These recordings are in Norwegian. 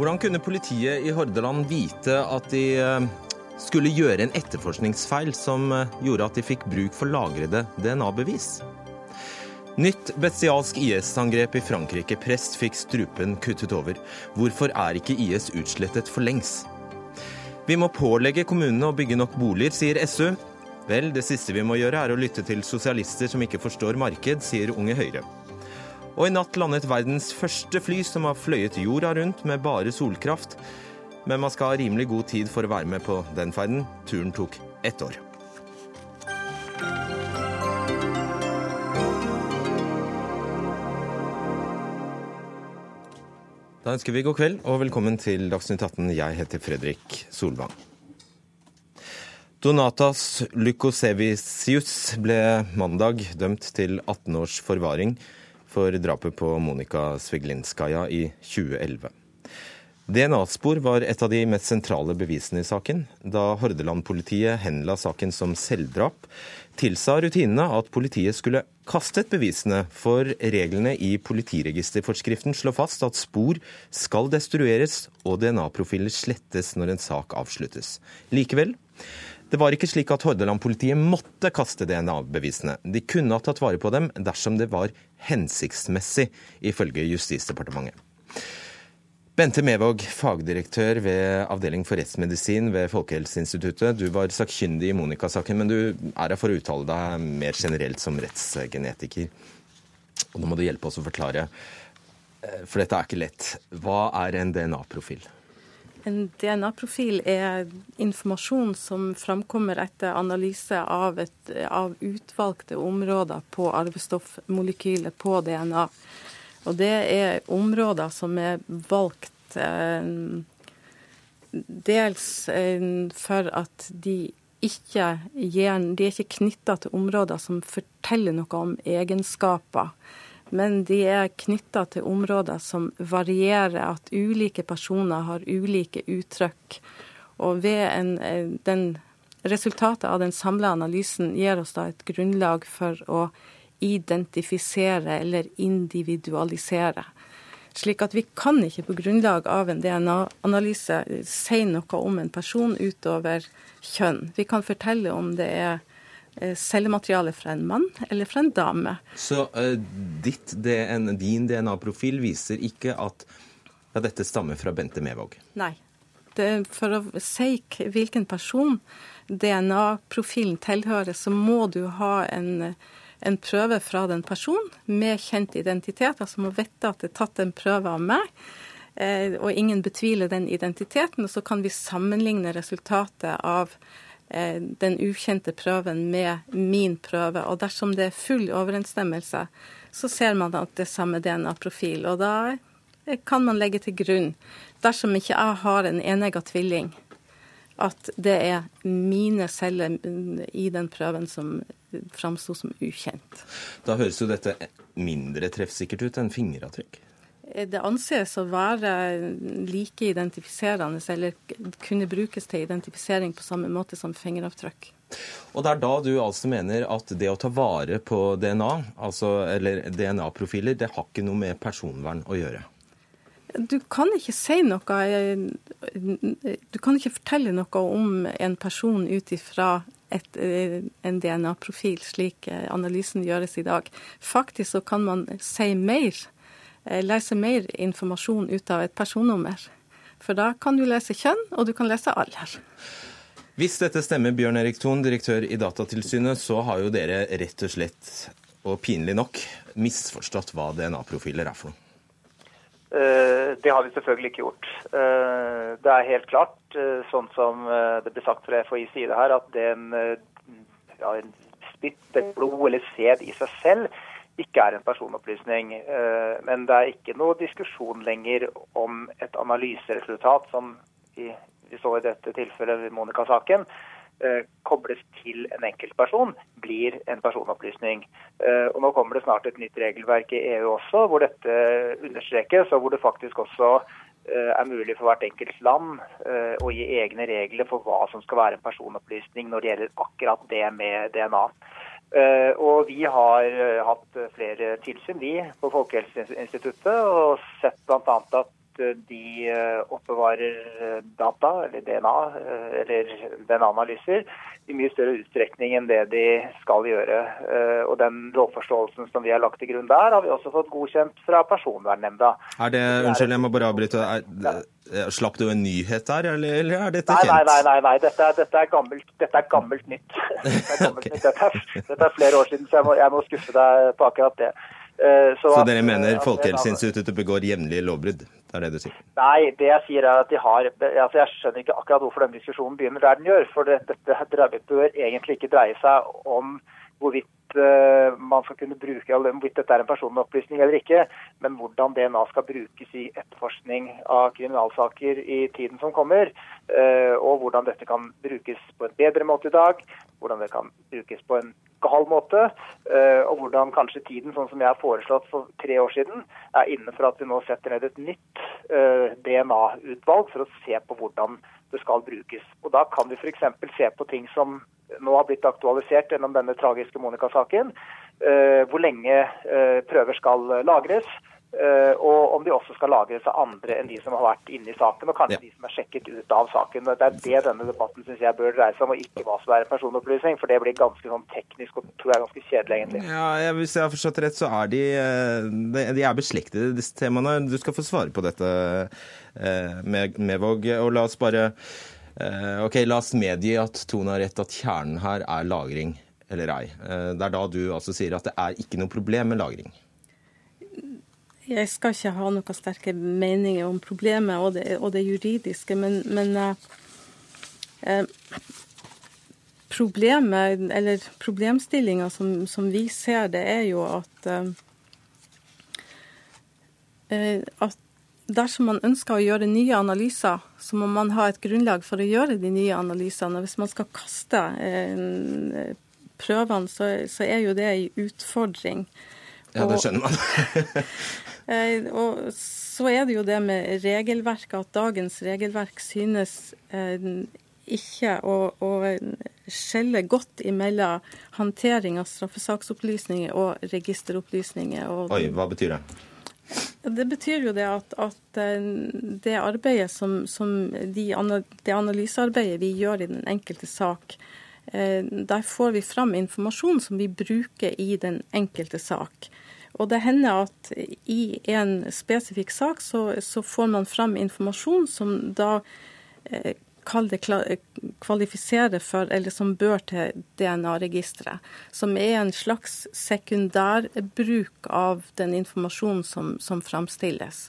Hvordan kunne politiet i Hordaland vite at de eh, skulle gjøre en etterforskningsfeil som eh, gjorde at de fikk bruk for lagrede DNA-bevis? Nytt bestialsk IS-angrep i Frankrike. Prest fikk strupen kuttet over. Hvorfor er ikke IS utslettet for lengs? Vi må pålegge kommunene å bygge nok boliger, sier SU. Vel, det siste vi må gjøre er å lytte til sosialister som ikke forstår marked, sier Unge Høyre. Og i natt landet verdens første fly som har fløyet jorda rundt med bare solkraft. Men man skal ha rimelig god tid for å være med på den ferden. Turen tok ett år. Da ønsker vi god kveld og velkommen til Dagsnytt 18. Jeg heter Fredrik Solvang. Donatas Lykosevicius ble mandag dømt til 18 års forvaring for drapet på Monika Sviglinskaja i 2011. DNA-spor var et av de mest sentrale bevisene i saken. Da Hordaland-politiet henla saken som selvdrap, tilsa rutinene at politiet skulle kastet bevisene, for reglene i politiregisterforskriften slår fast at spor skal destrueres og DNA-profiler slettes når en sak avsluttes. Likevel, det var ikke slik at Hordaland-politiet måtte kaste DNA-bevisene. De kunne ha tatt vare på dem dersom det var hensiktsmessig, ifølge Justisdepartementet. Bente Mevåg, fagdirektør ved Avdeling for rettsmedisin ved Folkehelseinstituttet. Du var sakkyndig i Monica-saken, men du er her for å uttale deg mer generelt som rettsgenetiker. Og nå må du hjelpe oss å forklare, eh, for dette er ikke lett. Hva er en DNA-profil? En DNA-profil er informasjon som framkommer etter analyse av, et, av utvalgte områder på arvestoffmolekylet på DNA. Og det er områder som er valgt eh, dels eh, for at de ikke gir, de er ikke knytta til områder som forteller noe om egenskaper. Men de er knytta til områder som varierer, at ulike personer har ulike uttrykk. Og en, eh, den, resultatet av den samla analysen gir oss da et grunnlag for å identifisere eller individualisere. Slik at vi kan ikke på grunnlag av en DNA-analyse si noe om en person utover kjønn. Vi kan fortelle om det er eh, cellemateriale fra en mann eller fra en dame. Så uh, ditt, DN, din DNA-profil viser ikke at ja, dette stammer fra Bente Mevåg? Nei. Det, for å si hvilken person DNA-profilen tilhører, så må du ha en en prøve fra den personen med kjent identitet, altså må vite at det er tatt en prøve av meg, eh, og ingen betviler den identiteten. Og så kan vi sammenligne resultatet av den ukjente prøven med min prøve. Og dersom det er full overensstemmelse, så ser man at det er samme DNA-profil. Og da eh, kan man legge til grunn, dersom ikke jeg har en enegga tvilling, at det er mine celler i den prøven som framsto som ukjent. Da høres jo dette mindre treffsikkert ut enn fingeravtrykk? Det anses å være like identifiserende, eller kunne brukes til identifisering på samme måte som fingeravtrykk. Og det er da du altså mener at det å ta vare på DNA, altså, eller DNA-profiler, det har ikke noe med personvern å gjøre? Du kan ikke si noe Du kan ikke fortelle noe om en person ut ifra et, eh, en DNA-profil, slik eh, analysen gjøres i dag. Faktisk så kan man si mer, eh, lese mer informasjon ut av et personnummer. For da kan du lese kjønn, og du kan lese alder. Hvis dette stemmer, Bjørn Erik Thon, direktør i Datatilsynet, så har jo dere rett og slett, og pinlig nok, misforstått hva DNA-profiler er for noe. Det har vi selvfølgelig ikke gjort. Det er helt klart Eh, sånn som eh, det ble sagt fra FHIs side her, at det er en, ja, en spytt, et blod eller sæd i seg selv ikke er en personopplysning. Men det er ikke noe diskusjon lenger om et analyseresultat, som vi, så i dette tilfellet ved Monica-saken, kobles til en enkeltperson, blir en personopplysning. Og Nå kommer det snart et nytt regelverk i EU også, hvor dette understrekes, og hvor det faktisk også Eh, er mulig for hvert enkelt land eh, å gi egne regler for hva som skal være en personopplysning når det gjelder akkurat det med DNA. Eh, og Vi har hatt flere tilsyn vi på Folkehelseinstituttet og sett bl.a. at de oppbevarer data, eller DNA, eller DNA-analyser, i mye større utstrekning enn det de skal gjøre. Og Den lovforståelsen som vi har lagt til grunn der, har vi også fått godkjent fra Personvernnemnda. Er det, Unnskyld, jeg må bare avbryte. Er, Slapp du en nyhet der, eller, eller er dette kjent? Nei, nei, nei. nei. Dette, er, dette, er gammelt, dette, er gammelt, nytt. Dette er, gammelt okay. nytt. Dette, er, dette er, flere år siden, så jeg må, jeg må skuffe deg på akkurat det. Uh, så, så, dere mener at, Folkehelseinstituttet begår jevnlige lovbrudd? Det er det du sier? Nei, det jeg sier er at de har altså Jeg skjønner ikke akkurat hvorfor den diskusjonen begynner der den gjør. For det, dette bør egentlig ikke dreie seg om hvorvidt uh, man skal kunne bruke hvorvidt dette er en personopplysning eller ikke, men hvordan DNA skal brukes i etterforskning av kriminalsaker i tiden som kommer. Uh, og hvordan dette kan brukes på en bedre måte i dag, hvordan det kan brukes på en gal måte, uh, og hvordan kanskje tiden, sånn som jeg har foreslått for tre år siden, er inne for at vi nå setter ned et nytt DNA-utvalg for å se på hvordan det skal brukes. Og Da kan vi f.eks. se på ting som nå har blitt aktualisert gjennom denne tragiske Monica-saken. Eh, hvor lenge eh, prøver skal lagres. Eh, og om de også skal lagres av andre enn de som har vært inne i saken, og kanskje ja. de som er sjekket ut av saken. Det er det denne debatten synes jeg bør dreie seg om, og ikke hva som er personopplysning. For det blir ganske sånn teknisk og tror jeg ganske kjedelig, egentlig. Ja, Hvis jeg har forstått rett, så er de, de er beslektede, disse temaene. Du skal få svare på dette, Mevåg. Og la oss bare Eh, ok, La oss medgi at Tone har rett, at kjernen her er lagring eller ei. Eh, det er da du altså sier at det er ikke noe problem med lagring. Jeg skal ikke ha noen sterke meninger om problemet og det, og det juridiske, men, men eh, problemet, eller problemstillinga som, som, vi ser det, er jo at, eh, at dersom man ønsker å gjøre nye analyser, så må man ha et grunnlag for å gjøre de nye analysene. Hvis man skal kaste eh, prøvene, så, så, er jo det en utfordring. Ja, det skjønner man. eh, og så er det jo det med regelverket, at dagens regelverk synes eh, ikke å, å skjelle godt imellom håndtering av straffesaksopplysninger og registeropplysninger. Og Oi, hva betyr det? Det betyr jo det at, at eh, det arbeidet som, som de, det analysearbeidet vi gjør i den enkelte sak, der får vi fram informasjon som vi bruker i den enkelte sak. Og det hender at i en spesifikk sak så, så får man fram informasjon som da eh, kall det kvalifisere for, eller som bør til DNA-registeret. Som er en slags sekundærbruk av den informasjonen som, som framstilles.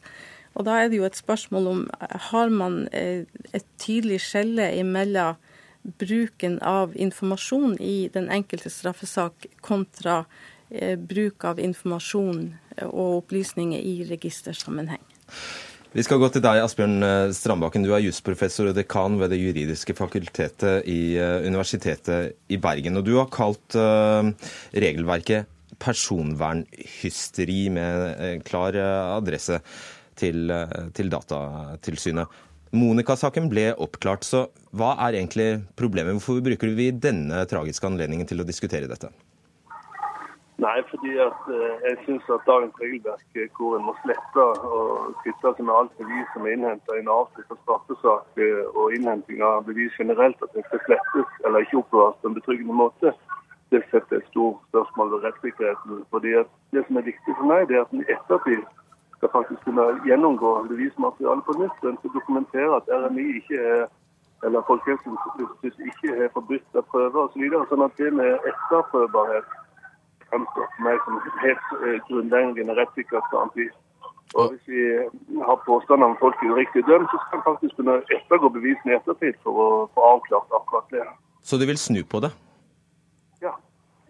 Og da er det jo et spørsmål om har man eh, et tydelig skjelle imellom bruken av informasjon i den enkelte straffesak kontra eh, bruk av informasjon og opplysninger i registersammenheng. Vi skal gå til deg, Asbjørn eh, Strandbakken. Du er jusprofessor og dekan ved Det juridiske fakultetet i eh, Universitetet i Bergen. Og du har kalt regelverket personvernhysteri med klar adresse til, til Datatilsynet. Monica-saken ble oppklart, så hva er egentlig problemet? Hvorfor bruker vi denne tragiske anledningen til å diskutere dette? Nei, fordi at eh, jeg syns at dagens regelverk hvor en må slette og kvitte seg med alt bevis som er innhenta i en avslutta straffesak eh, og innhenting av bevis generelt, at det skal slettes eller ikke oppbevares på en betryggende måte, det setter et stort spørsmål ved rettssikkerheten. Fordi Det som er viktig for meg, det er at en ettertid skal faktisk kunne gjennomgå bevismaterialet på nytt. En skal dokumentere at RMI ikke er eller ikke har forbudt prøver osv. Så videre, sånn at det med etterprøvbarhet fremstår for meg som helt uh, grunnleggende rettssikkerhetsgaranti. Hvis vi har påstander om folk er uriktig dømt, så skal vi faktisk kunne ettergå bevisene i ettertid for å få avklart akkurat det. Så du vil snu på det?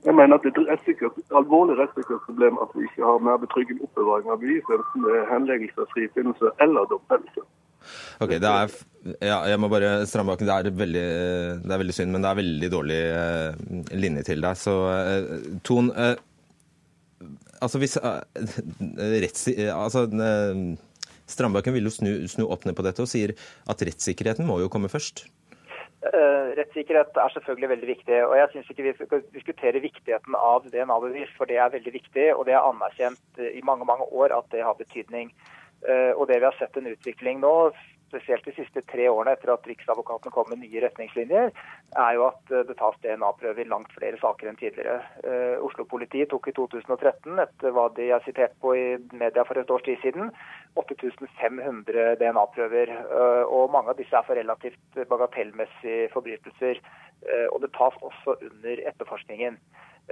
Jeg mener at det er et alvorlig rettssikkerhetsproblem at vi ikke har mer betryggende oppbevaring av bevis, enten det er henleggelse, frifinnelse eller domfellelse. Ok, det er, ja, jeg må bare stramme bak. Det veldig, det er veldig synd, men det er veldig dårlig eh, linje til deg. Så eh, Ton, eh, altså hvis eh, retts... Altså, eh, Strandbakken vil jo snu, snu, opp ned på dette og sier at rettssikkerheten må jo komme først. Uh, rettssikkerhet er selvfølgelig veldig viktig. og Jeg syns ikke vi skal diskutere viktigheten av DNA-bevis, for det er veldig viktig. Og det er anerkjent i mange mange år at det har betydning. Og det vi har sett en utvikling nå, spesielt de siste tre årene etter at Riksadvokaten kom med nye retningslinjer, er jo at det tas DNA-prøver i langt flere saker enn tidligere. Uh, Oslo-politiet tok i 2013, etter hva de har sitert på i media for et års tid siden, 8500 DNA-prøver. Og mange av disse er for relativt bagatellmessige forbrytelser. Og det tas også under etterforskningen.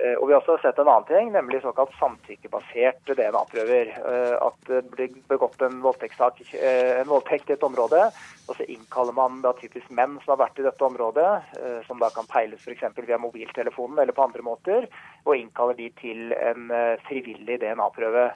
Eh, og Vi har også sett en annen ting, nemlig såkalt samtykkebaserte DNA-prøver. Eh, at det blir begått en, eh, en voldtekt i et område, og så innkaller man da typisk menn som har vært i dette området, som da kan peiles f.eks. via mobiltelefonen eller på andre måter, og innkaller de til en frivillig DNA-prøve.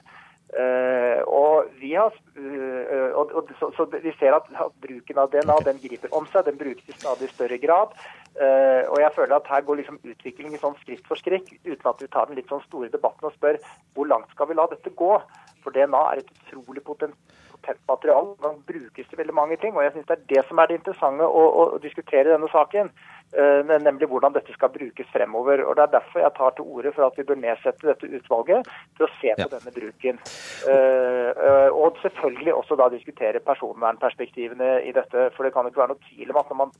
Uh, og har, uh, og, og, så, så, vi ser at, bruken av DNA den griper om seg. Den brukes i stadig større grad. Uh, og jeg føler at her går liksom utviklingen sånn skritt for skritt, uten at vi tar den litt sånn store debatten og spør hvor langt skal vi la dette gå. For DNA er et utrolig potent, potent materiale. Den brukes til veldig mange ting. Og jeg syns det er det som er det interessante å, å, å diskutere i denne saken. Uh, nemlig hvordan dette skal brukes fremover. Og Det er derfor jeg tar til orde for at vi bør nedsette dette utvalget til å se på ja. denne bruken. Uh, uh, og selvfølgelig også da diskutere personvernperspektivene i dette. For det kan jo ikke være noe tvil om at når man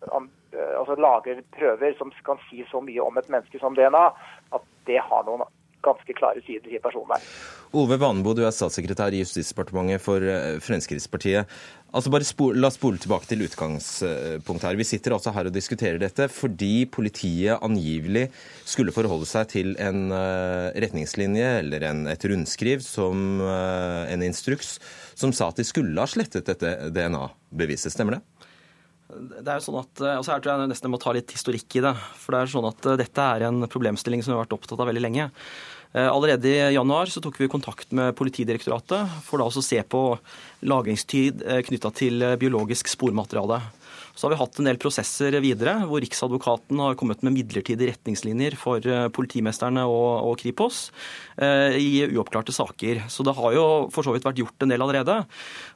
altså, lager prøver som kan si så mye om et menneske som DNA, at det har noen ganske klare sider i personvern. Ove Vanebo, du er statssekretær i Justisdepartementet for eh, Fremskrittspartiet. Altså bare spol, La oss spole tilbake til utgangspunktet her. Vi sitter altså her og diskuterer dette fordi politiet angivelig skulle forholde seg til en uh, retningslinje eller en, et rundskriv som uh, en instruks som sa at de skulle ha slettet dette DNA-beviset. Stemmer det? Det er jo sånn at, altså Her tror jeg nesten jeg må ta litt historikk i det. For det er sånn at Dette er en problemstilling som vi har vært opptatt av veldig lenge. Eh, allerede i januar så tok vi kontakt med Politidirektoratet for da å se på lagringstid eh, knytta til eh, biologisk spormateriale. Så har vi hatt en del prosesser videre, hvor Riksadvokaten har kommet med midlertidige retningslinjer for politimesterne og, og Kripos eh, i uoppklarte saker. Så det har jo for så vidt vært gjort en del allerede.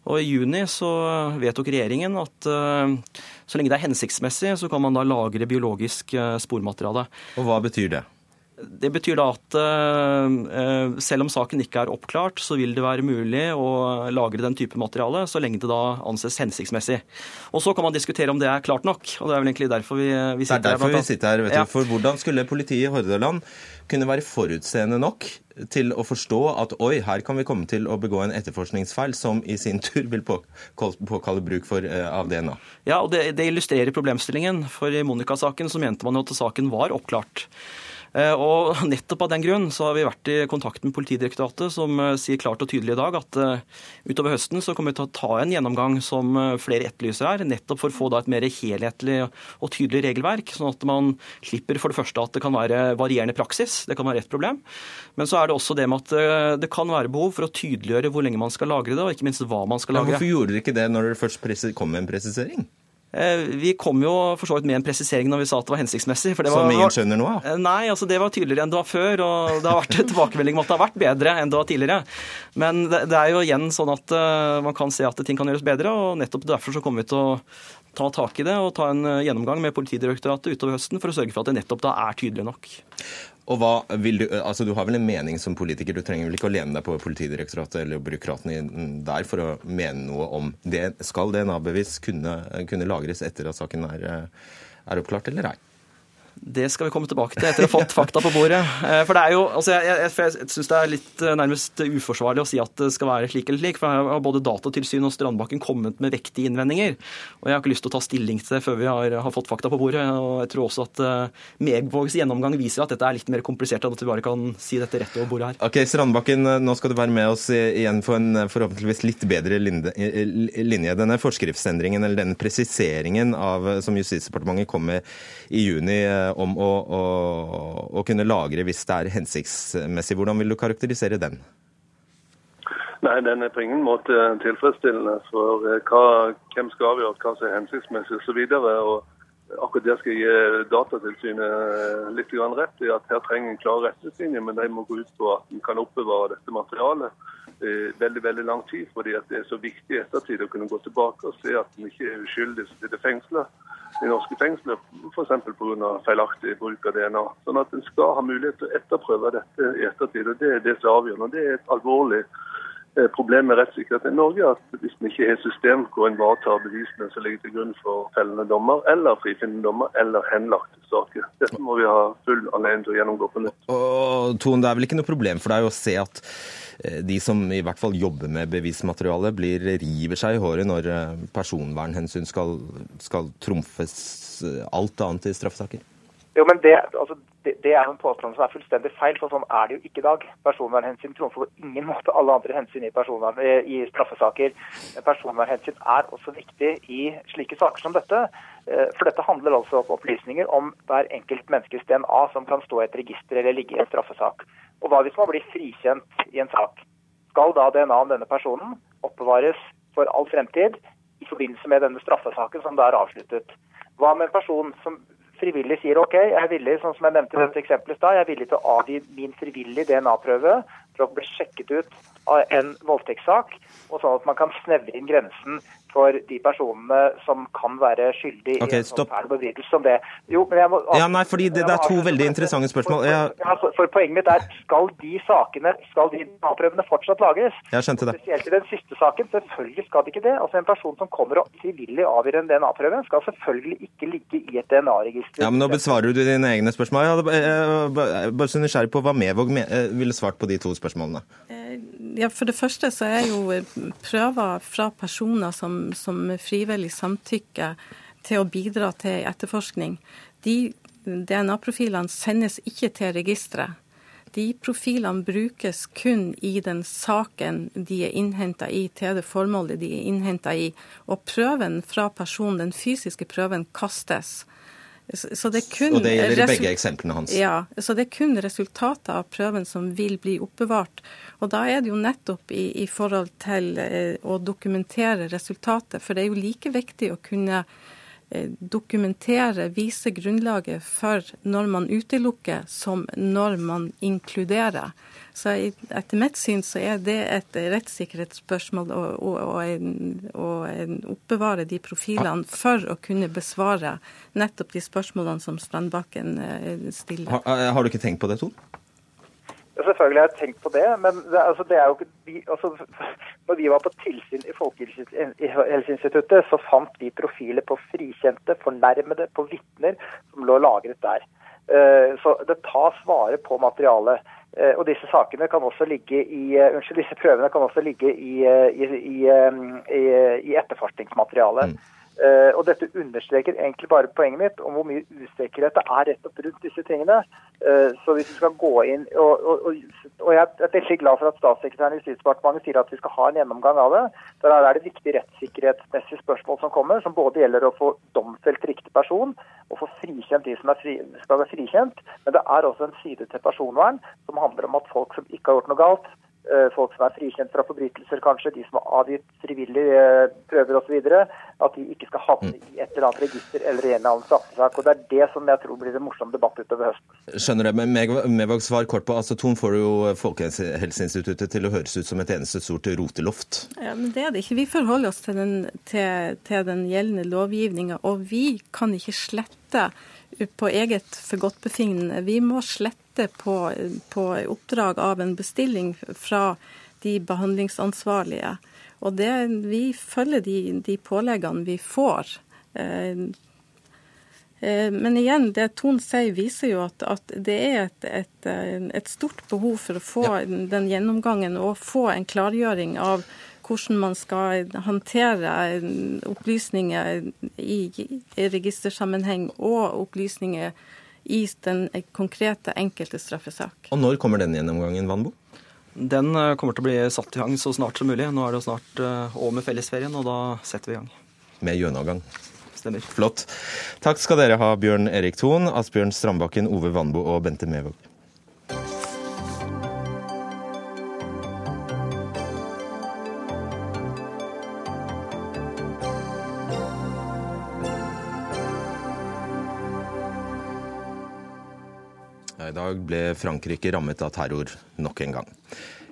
Og i juni så vedtok regjeringen at eh, så lenge det er hensiktsmessig, så kan man da lagre biologisk spormateriale. Og hva betyr det? Det betyr da at uh, selv om saken ikke er oppklart, så vil det være mulig å lagre den type materiale så lenge det da anses hensiktsmessig. Og Så kan man diskutere om det er klart nok. og Det er vel egentlig derfor vi, vi sitter her. Det er derfor vi sitter her, vet du. Ja. For hvordan skulle politiet i Hordaland kunne være forutseende nok til å forstå at oi, her kan vi komme til å begå en etterforskningsfeil som i sin tur vil påkalle bruk for, uh, av DNA? Ja, og det, det illustrerer problemstillingen. For i Monica-saken så mente man jo at saken var oppklart. Eh, og Nettopp av den grunn så har vi vært i kontakt med Politidirektoratet, som eh, sier klart og tydelig i dag at eh, utover høsten så kommer vi til å ta en gjennomgang som flere etterlyser her, nettopp for å få da et mer helhetlig og tydelig regelverk, sånn at man slipper for det første at det kan være varierende praksis, det kan være et problem. Men så er det også det med at det kan være behov for å tydeliggjøre hvor lenge man skal lagre det, og ikke minst hva man skal lagre. Ja, hvorfor gjorde dere ikke det når dere først kom med en presisering? Eh, vi kom jo for så vidt med en presisering når vi sa at det var hensiktsmessig. For det var, Som ingen skjønner nå? Eh, nei, altså det var tydeligere enn det var før. Og det har vært tilbakemelding om at det har vært bedre enn det var tidligere. Men det, det er jo igjen sånn at uh, man kan se at ting kan gjøres bedre, og nettopp derfor så kommer vi til å ta tak i det og ta en gjennomgang med Politidirektoratet utover høsten for å sørge for at det nettopp da er tydelig nok. Og hva vil Du altså du har vel en mening som politiker, du trenger vel ikke å lene deg på Politidirektoratet eller byråkratene der for å mene noe om det. Skal DNA-bevis kunne, kunne, lagres etter at saken er, er oppklart, eller ei? Det skal vi komme tilbake til etter å ha fått fakta på bordet. Eh, for det er jo, altså Jeg, jeg, jeg syns det er litt eh, nærmest uforsvarlig å si at det skal være slik eller slik. For her har både Datatilsynet og Strandbakken kommet med vektige innvendinger. Og jeg har ikke lyst til å ta stilling til det før vi har, har fått fakta på bordet. Og jeg tror også at uh, Megvågs gjennomgang viser at dette er litt mer komplisert enn at vi bare kan si dette rett over bordet her. Ok, Strandbakken, nå skal du være med oss igjen for en forhåpentligvis litt bedre linje. Denne forskriftsendringen eller denne presiseringen av, som Justisdepartementet kom med i juni om å, å, å, kunne lagre hvis det er hensiktsmessig. Hvordan vil du karakterisere den? Nei, Den er på ingen måte tilfredsstillende. For eh, hva, hvem skal avgjøre hva som er hensiktsmessig osv. Akkurat det skal jeg gi Datatilsynet eh, litt rett i at her trenger en klare retningslinjer, men de må gå ut på at en kan oppbevare dette materialet i veldig veldig lang tid. fordi det er så viktig i ettertid å kunne gå tilbake og se at en ikke er uskyldig som sitter fengsla i norske fengsler, f.eks. pga. feilaktig bruk av DNA. Sånn at En skal ha mulighet til å etterprøve dette i ettertid. og Det er det som er avgjørende. Det er et alvorlig problemet med rettssikkerheten i Norge er at hvis vi ikke har system hvor en varetar bevisene som ligger til grunn for fellende dommer, eller frifinnende dommer, eller henlagte saker. Dette må vi ha full anledning til å gjennomgå på nytt. Og Ton, det er vel ikke noe problem for deg å se at eh, de som i hvert fall jobber med bevismateriale, blir river seg i håret når eh, personvernhensyn skal, skal trumfes alt annet i straffesaker? Jo, men det, altså, det, det er en påstand som er fullstendig feil, for sånn er det jo ikke i dag. Personvernhensyn trumfer på ingen måte alle andre hensyn i, i straffesaker. Personvernhensyn er også viktig i slike saker som dette. Eh, for dette handler altså om opplysninger om hver enkelt menneskes DNA som kan stå i et register eller ligge i en straffesak. Og hva hvis man blir frikjent i en sak? Skal da DNA om denne personen oppbevares for all fremtid i forbindelse med denne straffesaken som da er avsluttet? Hva med en person som frivillig sier OK, jeg er villig sånn som jeg nevnte i dette eksempelet jeg er villig til å avgi min frivillige DNA-prøve for å bli sjekket ut av en voldtektssak, og sånn at man kan snevre inn grensen for de personene som kan være skyldig okay, i en sånn fæl bevegelse som det. Jo, men jeg må, ja, nei, fordi det, det er to veldig interessante spørsmål. For, for, ja, for, Poenget mitt er skal de sakene, skal de avprøvene fortsatt lages? Jeg skjønte det. Spesielt i den siste saken. Selvfølgelig skal det ikke det. Altså En person som kommer og frivillig avgir en DNA-prøve, skal selvfølgelig ikke ligge i et DNA-register. Ja, men Nå besvarer du dine egne spørsmål. Jeg er bare så nysgjerrig på hva Mevåg eh, ville svart på de to spørsmålene. Eh, ja, For det første så er jo prøver fra personer som, som frivillig samtykker til å bidra til etterforskning, de DNA-profilene sendes ikke til registeret. De profilene brukes kun i den saken de er innhenta i, til det formålet de er innhenta i. Og prøven fra personen, den fysiske prøven, kastes. Så det og det gjelder i begge eksemplene hans? Ja. Så det er kun resultatet av prøven som vil bli oppbevart. Og da er det jo nettopp i, i forhold til eh, å dokumentere resultatet. For det er jo like viktig å kunne eh, dokumentere, vise grunnlaget for når man utelukker, som når man inkluderer. Så etter mitt syn så er det et rettssikkerhetsspørsmål å, å, å, å oppbevare de profilene for å kunne besvare nettopp de spørsmålene som Strandbakken eh, stiller. Har, har du ikke tenkt på det, Tor? Selvfølgelig har jeg tenkt på det, men det, altså, det er jo ikke vi, altså, Når vi var på tilsyn i Folkehelseinstituttet, så fant vi profiler på frikjente, fornærmede, på vitner som lå lagret der. Uh, så det tas vare på materialet. Eh, og disse sakene kan også ligge i, eh, unnskyld, disse prøvene kan også ligge i, eh, i, i, i etterforskningsmaterialet. Mm. Uh, og Dette understreker egentlig bare poenget mitt om hvor mye usikkerhet det er rett og rundt disse tingene. Uh, så hvis vi skal gå inn, og, og, og, Jeg er veldig glad for at statssekretæren i Justisdepartementet sier at vi skal ha en gjennomgang av det. Der er det viktige rettssikkerhetsmessige spørsmål som kommer, som både gjelder å få domfelt riktig person og få frikjent de som fri, skal være frikjent. Men det er også en side til personvern som handler om at folk som ikke har gjort noe galt, Eh, folk som er frikjent fra forbrytelser, kanskje, de som har avgitt frivillige eh, prøver osv., at de ikke skal havne mm. i et eller annet register eller i en eller annen straffesak. Og Det er det som jeg tror blir en morsom debatt utover høsten. Skjønner det, men Mevag, svar kort på. altså Ton får jo Folkehelseinstituttet til å høres ut som et eneste stort roteloft. Ja, men Det er det ikke. Vi forholder oss til den, til, til den gjeldende lovgivninga, og vi kan ikke slette på eget forgodtbefinnende. Vi må slette på, på, oppdrag av en bestilling fra de behandlingsansvarlige. Og det, vi følger de, de påleggene vi får. Eh, eh, men igjen, det Ton sier, viser jo at, at det er et, et, et, stort behov for å få ja. den gjennomgangen og få en klargjøring av hvordan man skal håndtere opplysninger i registersammenheng og opplysninger i den konkrete enkelte straffesak. Og Når kommer den gjennomgangen, Vanbo? Den eh, kommer til å bli satt i gang så snart som mulig. Nå er det jo snart eh, med fellesferien, og da setter vi i gang. Med gjennomgang. Stemmer. Flott. Takk skal dere ha, Bjørn Erik Thon, Asbjørn Strandbakken, Ove Vanbo og Bente Mevåg. Dag ble Frankrike rammet av terror nok en gang.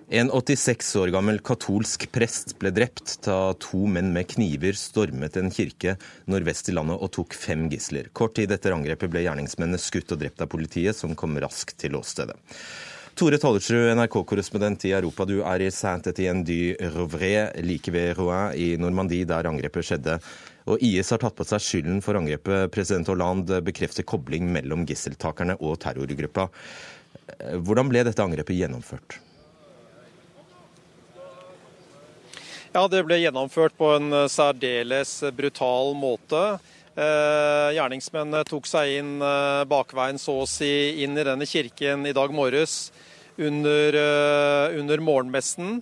En 86 år gammel katolsk prest ble drept da to menn med kniver stormet en kirke nordvest i landet og tok fem gisler. Kort tid etter angrepet ble gjerningsmennene skutt og drept av politiet, som kom raskt til åstedet. Tore Tollersrud, NRK-korrespondent i Europa. Du er i Saint-Étienne du Rouvray, like ved Rouen i Normandie, der angrepet skjedde. Og IS har tatt på seg skylden for angrepet. President Hollande bekrefter kobling mellom gisseltakerne og terrorgruppa. Hvordan ble dette angrepet gjennomført? Ja, Det ble gjennomført på en særdeles brutal måte. Eh, gjerningsmennene tok seg inn eh, bakveien, så å si, inn i denne kirken i dag morges under, under morgenmessen.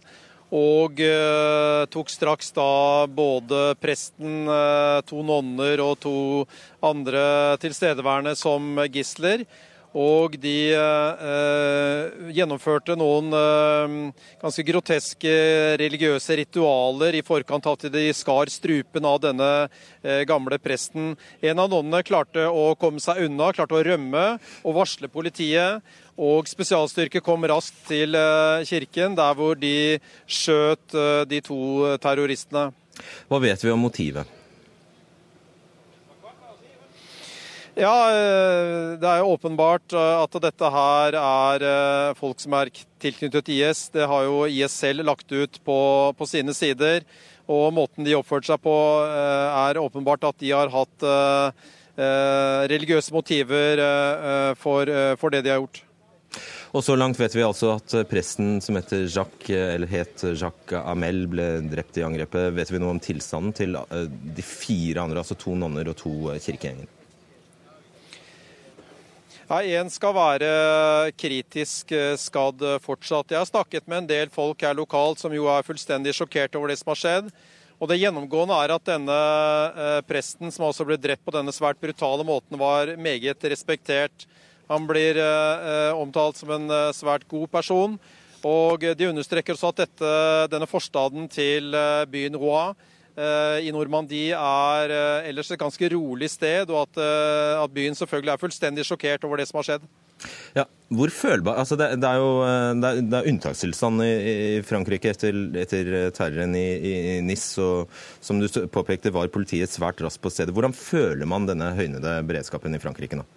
Og eh, tok straks da både presten, eh, to nonner og to andre tilstedeværende som gisler. Og de gjennomførte noen ganske groteske religiøse ritualer i forkant av at de skar strupen av denne gamle presten. En av nonnene klarte å komme seg unna, klarte å rømme og varsle politiet. Og spesialstyrker kom raskt til eh, kirken, der hvor de skjøt eh, de to terroristene. Hva vet vi om motivet? Ja, eh, Det er jo åpenbart at dette her er folk som er tilknyttet IS. Det har jo IS selv lagt ut på, på sine sider. Og måten de oppførte seg på, er åpenbart at de har hatt religiøse motiver for, for det de har gjort. Og så langt vet vi altså at presten som heter Jacques, eller het Jacques Amel, ble drept i angrepet. Vet vi noe om tilstanden til eh, de fire andre, altså to nonner og to eh, kirkegjenger? Nei, Én skal være kritisk eh, skadd fortsatt. Jeg har snakket med en del folk her lokalt som jo er fullstendig sjokkert over det som har skjedd. Og Det gjennomgående er at denne presten, som også ble drept på denne svært brutale måten, var meget respektert. Han blir eh, omtalt som en eh, svært god person. Og de understreker også at dette, denne forstaden til eh, byen Rouen i Normandie er ellers et ganske rolig sted, og at, at, byen selvfølgelig er fullstendig sjokkert over det som har skjedd. Ja, hvor følbar, altså det, det, er jo det er, det er unntakstilstand i, i, Frankrike etter, etter terroren i, i, Nis, og som du påpekte var politiet svært raskt på stedet. Hvordan føler man denne høynede beredskapen i Frankrike nå?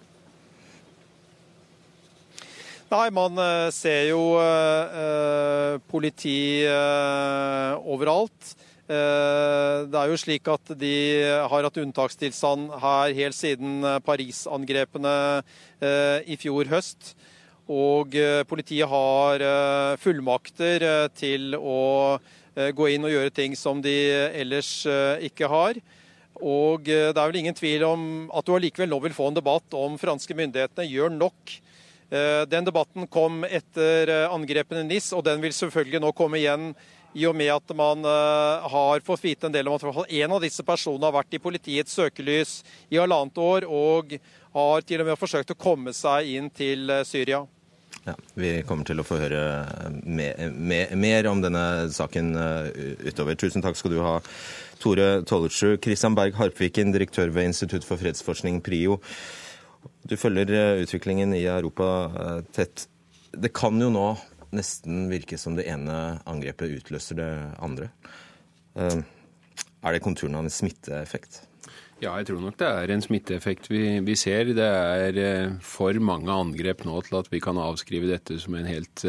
Nei, man eh, ser jo eh, politi eh, overalt. Eh, det er jo slik at de har hatt unntakstilstand her helt siden eh, Paris-angrepene eh, i fjor høst. Og politiet har fullmakter til å gå inn og gjøre ting som de ellers ikke har. Og det er vel ingen tvil om at du allikevel nå vil få en debatt om franske myndighetene gjør nok Eh, den debatten kom etter eh, angrepene i NIS, og den vil selvfølgelig nå komme igjen i og med at man eh, har fått vite en del om at en av disse personene har vært i politiets søkelys i halvannet år, og har til og med forsøkt å komme seg inn til Syria. Ja, Vi kommer til å få høre mer, mer, mer om denne saken utover. Tusen takk skal du ha, Tore Tollertsrud. Kristian Berg Harpviken, direktør ved Institutt for fredsforskning, PRIO. Du følger eh, utviklingen i Europa eh, tett. Det kan jo nå nesten virke som det ene angrepet utløser det andre. Eh, er det konturen av en smitteeffekt? Ja, jeg tror nok det er en smitteeffekt vi, vi, ser. Det er for mange angrep nå til at vi kan avskrive dette som en helt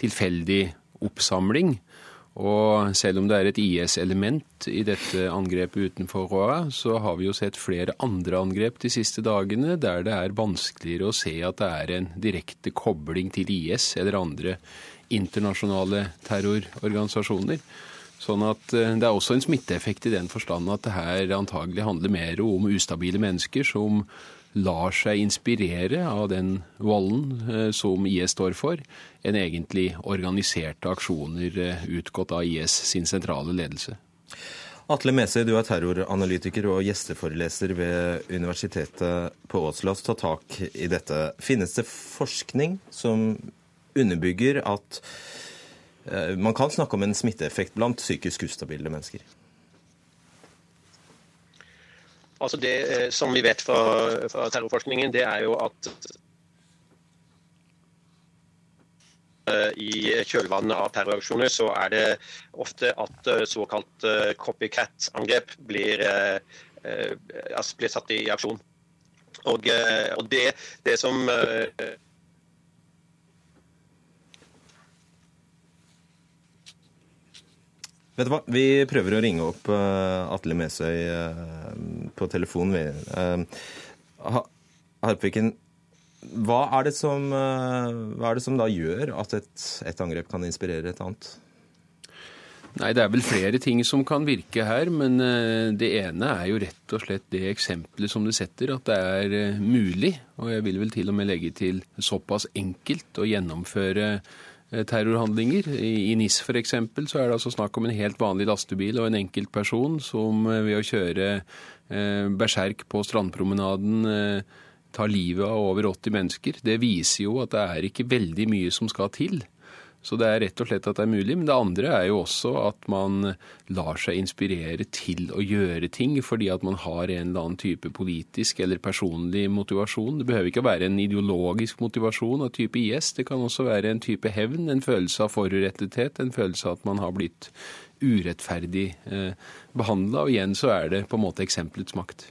tilfeldig oppsamling. Og selv om det er et IS-element i dette angrepet utenfor Roa, så har vi jo sett flere andre angrep de siste dagene der det er vanskeligere å se at det er en direkte kobling til IS eller andre internasjonale terrororganisasjoner. Sånn at eh, Det er også en smitteeffekt i den forstand at det her antagelig handler mer om ustabile mennesker som lar seg inspirere av den volden eh, som IS står for, enn egentlig organiserte aksjoner eh, utgått av IS sin sentrale ledelse. Atle Mese, du er terroranalytiker og gjesteforeleser ved Universitetet på Ås. La ta tak i dette. Finnes det forskning som underbygger at eh, man kan snakke om en smitteeffekt blant psykisk ustabile mennesker? Altså Det eh, som vi vet fra, fra terrorforskningen, det er jo at eh, i kjølvannet av terroraksjoner så er det ofte at eh, såkalt copycat-angrep blir, altså blir, satt i aksjon. Og, og det, det, som Vet du hva, vi prøver å ringe opp uh, Atle Mesøy uh, på telefon. Uh, Harpviken, hva er, det som, er det som da gjør at et, et angrep kan inspirere et annet? Nei, Det er vel flere ting som kan virke her, men det ene er jo rett og slett det eksempelet som det setter, at det er mulig, og jeg vil vel til og med legge til såpass enkelt å gjennomføre Eh, terrorhandlinger. I NIS f.eks. så er det altså snakk om en helt vanlig lastebil og en enkeltperson som eh, ved å kjøre eh, berserk på strandpromenaden eh, tar livet av over 80 mennesker. Det viser jo at det er ikke veldig mye som skal til så det er rett og slett at det er mulig. Men det andre er jo også at man lar seg inspirere til å gjøre ting fordi at man har en eller annen type politisk eller personlig motivasjon. Det behøver ikke å være en ideologisk motivasjon av type IS. Det kan også være en type hevn, en følelse av forurettethet, en følelse av at man har blitt urettferdig eh, behandla. Og igjen så er det på en måte eksempelets makt.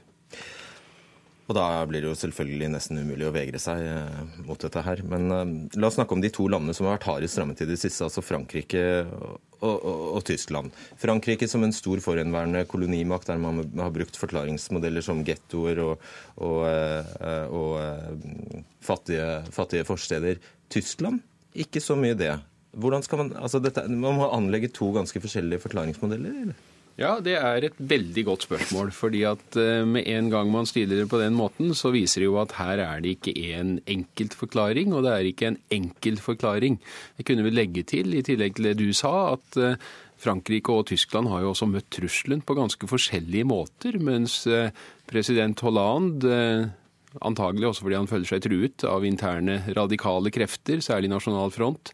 Og da blir det jo selvfølgelig nesten umulig å vegre seg eh, mot dette her. Men uh, la oss snakke om de to landene som har vært hardest rammet i det siste, altså Frankrike og, og, og, Tyskland. Frankrike som en stor forhenværende kolonimakt der man har brukt forklaringsmodeller som gettoer og, og uh, fattige, fattige forsteder. Tyskland ikke så mye det. Hvordan skal man, altså dette, man må anlegge to ganske forskjellige forklaringsmodeller? eller? Ja, det er et veldig godt spørsmål. fordi at eh, med en gang man stiller det på den måten, så viser det jo at her er det ikke en enkelt forklaring, og det er ikke en enkel forklaring. Jeg kunne vel legge til, i tillegg til det du sa, at eh, Frankrike og Tyskland har jo også møtt trusselen på ganske forskjellige måter, mens eh, president Hollande antagelig også fordi han føler seg truet av interne radikale krefter, særlig Nasjonal Front,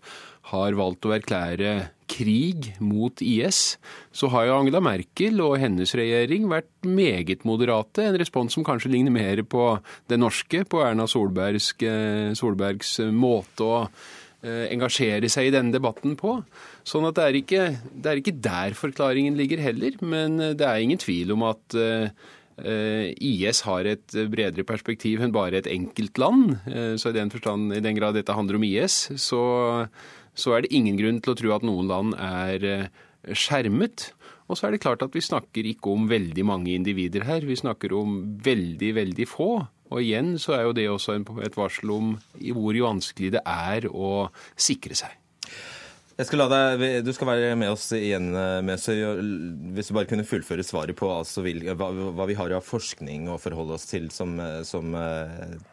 har valgt å erklære krig mot IS, så har jo Angela Merkel og hennes regjering vært meget moderate. En respons som kanskje ligner mer på det norske, på Erna Solbergs, eh, Solbergs måte å eh, engasjere seg i denne debatten på. Sånn at det er, ikke, det er ikke der forklaringen ligger heller, men det er ingen tvil om at IS har et bredere perspektiv enn bare et enkelt land. Så i den, forstand, i den grad dette handler om IS, så så er det ingen grunn til å tro at noen land er eh, skjermet. Og så er det klart at vi snakker ikke om veldig mange individer her, vi snakker om veldig, veldig få. Og igjen så er jo det også et varsel om hvor vanskelig det er å sikre seg. Jeg skal la deg, Du skal være med oss igjen, eh, Mesøy. Hvis du bare kunne fullføre svaret på altså, hva, hva, vi har av forskning å forholde oss til som, eh, som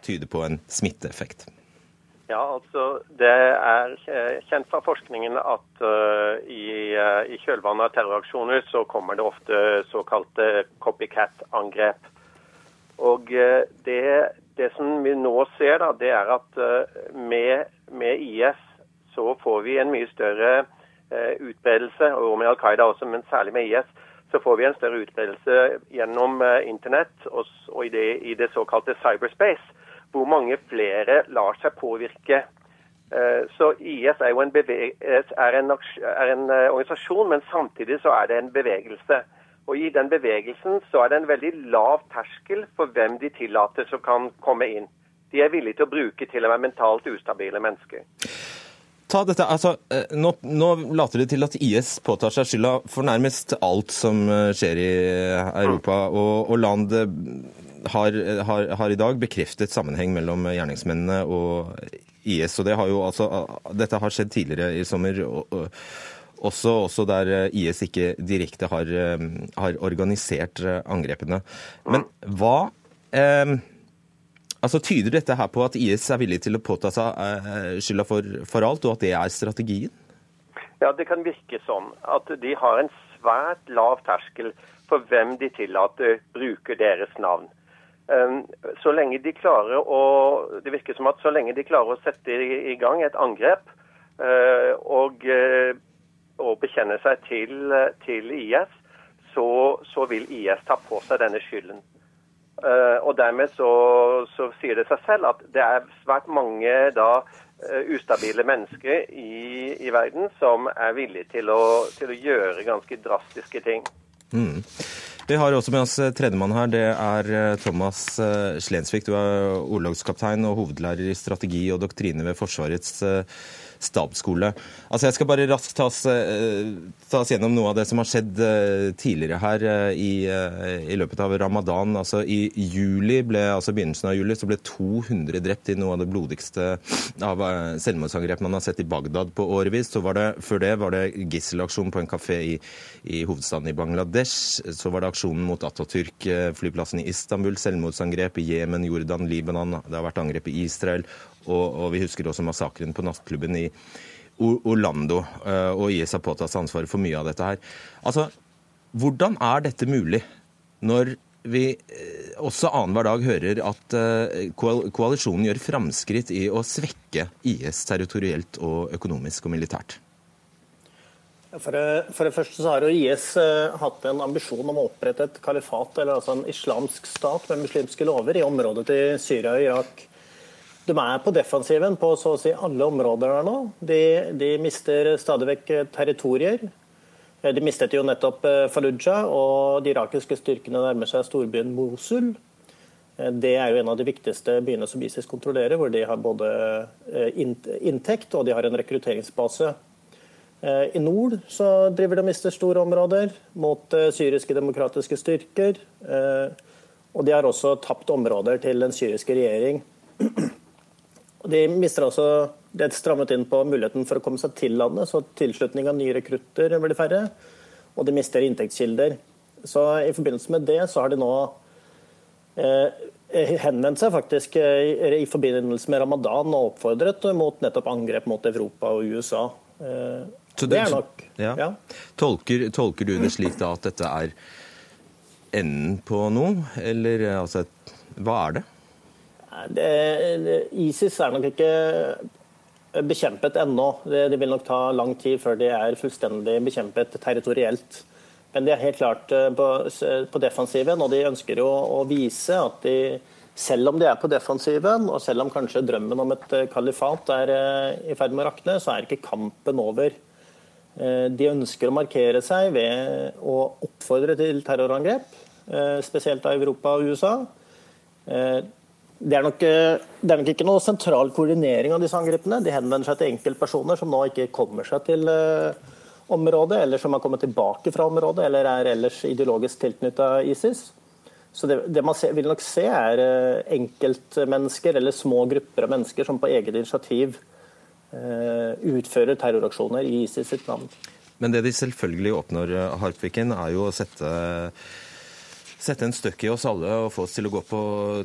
tyder på en smitteeffekt. Ja, altså Det er kjent fra forskningen at uh, i, uh, i, kjølvannet av terroraksjoner så kommer det ofte såkalte copycat-angrep. Og uh, det, det, som vi nå ser, da, det er at med, med, IS så får vi en mye større utbredelse, og med Al Qaida også, men særlig med IS, så får vi en større utbredelse gjennom internett og, og i, det, i det såkalte cyberspace hvor mange flere lar seg påvirke. Eh, så IS er jo en, er en, er en eh, organisasjon, men samtidig så er det en bevegelse. Og I den bevegelsen så er det en veldig lav terskel for hvem de tillater som kan komme inn. De er villige til å bruke til og med mentalt ustabile mennesker. Ta dette, altså, eh, nå, nå, later det til at IS påtar seg skylda for nærmest alt som skjer i Europa. Og, og land har, har, har, i dag bekreftet sammenheng mellom gjerningsmennene og IS. og det har jo, altså, Dette har skjedd tidligere i sommer. også, også, der IS ikke direkte har, har organisert angrepene. Men hva eh, altså Tyder dette her på at IS er villig til å påta seg eh, skylda for, for alt, og at det er strategien? Ja, det kan virke sånn. At de har en svært lav terskel for hvem de tillater bruker deres navn. Ehm, så lenge de klarer å Det virker som at så lenge de klarer å sette i gang et angrep eh, og, eh, og bekjenne seg til, til IS, så, så, vil IS ta på seg denne skylden. Eh, og dermed så, så, sier det seg selv at det er svært mange da ustabile mennesker i, i verden som er villige til å, til å gjøre ganske drastiske ting. Mm. Vi har også med oss eh, tredjemann her. Det er eh, Thomas Slensvik. Du er ordlagskaptein og hovedlærer i strategi og doktrine ved Forsvarets stabsskole. Altså, Jeg skal bare raskt ta oss, oss gjennom noe av det som har skjedd tidligere her i, i løpet av ramadan. Altså, I juli ble, altså begynnelsen av juli så ble 200 drept i noe av det blodigste av selvmordsangrep man har sett i Bagdad på årevis. Så var det, før det var det gisselaksjon på en kafé i, i hovedstaden i Bangladesh. Så var det aksjonen mot Atatürk, flyplassen i Istanbul, selvmordsangrep i Jemen, Jordan, Libanon. Det har vært angrep i Israel. Og, og vi husker også massakren på nattklubben i Orlando. Eh, og IS har påtatt seg ansvaret for mye av dette her. Altså, hvordan er dette mulig når vi eh, også annenhver dag hører at eh, koalisjonen gjør framskritt i å svekke IS territorielt og økonomisk og militært? For det, for det, første så har jo IS hatt en ambisjon om å opprette et kalifat, eller altså en islamsk stat med muslimske lover, i området til Syria og Irak. De er på defensiven på så å si alle områder der nå. De, de mister stadig vekk territorier. Eh, de mistet jo nettopp eh, Fallujah, og de irakiske styrkene nærmer seg storbyen Mosul. Det er jo en av de viktigste byene som ISIS kontrollerer, hvor de har både inntekt og de har en rekrutteringsbase. Eh, I nord så driver de og mister store områder mot eh, syriske demokratiske styrker. Eh, og de har også tapt områder til den syriske regjering. De mister altså det strammet inn på muligheten for å komme seg til landet, så tilslutning av nye rekrutter blir færre. Og de mister inntektskilder. Så I forbindelse med det så har de nå eh, henvendt seg faktisk i, i forbindelse med ramadan og oppfordret mot nettopp angrep mot Europa og USA. Eh, det, det, er nok. Ja. Ja. Tolker, tolker, du det slik da at dette er enden på noe, eller altså Hva er det? Det ISIS er nok ikke bekjempet ennå. Det, det, vil nok ta lang tid før de er fullstendig bekjempet territorielt. Men de er helt klart eh, på, på defensiven, og de ønsker jo å vise at de selv om de er på defensiven, og selv om kanskje drømmen om et eh, kalifat er eh, i ferd med å rakne, så er ikke kampen over. De ønsker å markere seg ved å oppfordre til terrorangrep, spesielt av Europa og USA. Eh, det er, nok, det er nok ikke noe sentral koordinering av disse angrepene. De henvender seg til enkeltpersoner som nå ikke kommer seg til området, eller som har kommet tilbake fra området, eller er ellers ideologisk tilknyttet ISIS. Så det, det man vil nok se, er enkeltmennesker eller små grupper av mennesker som på eget initiativ Eh, utfører terroraksjoner i ISIS sitt navn. Men det de selvfølgelig oppnår, Hartviken, er jo å sette, sette en støkk i oss alle og få oss til å gå på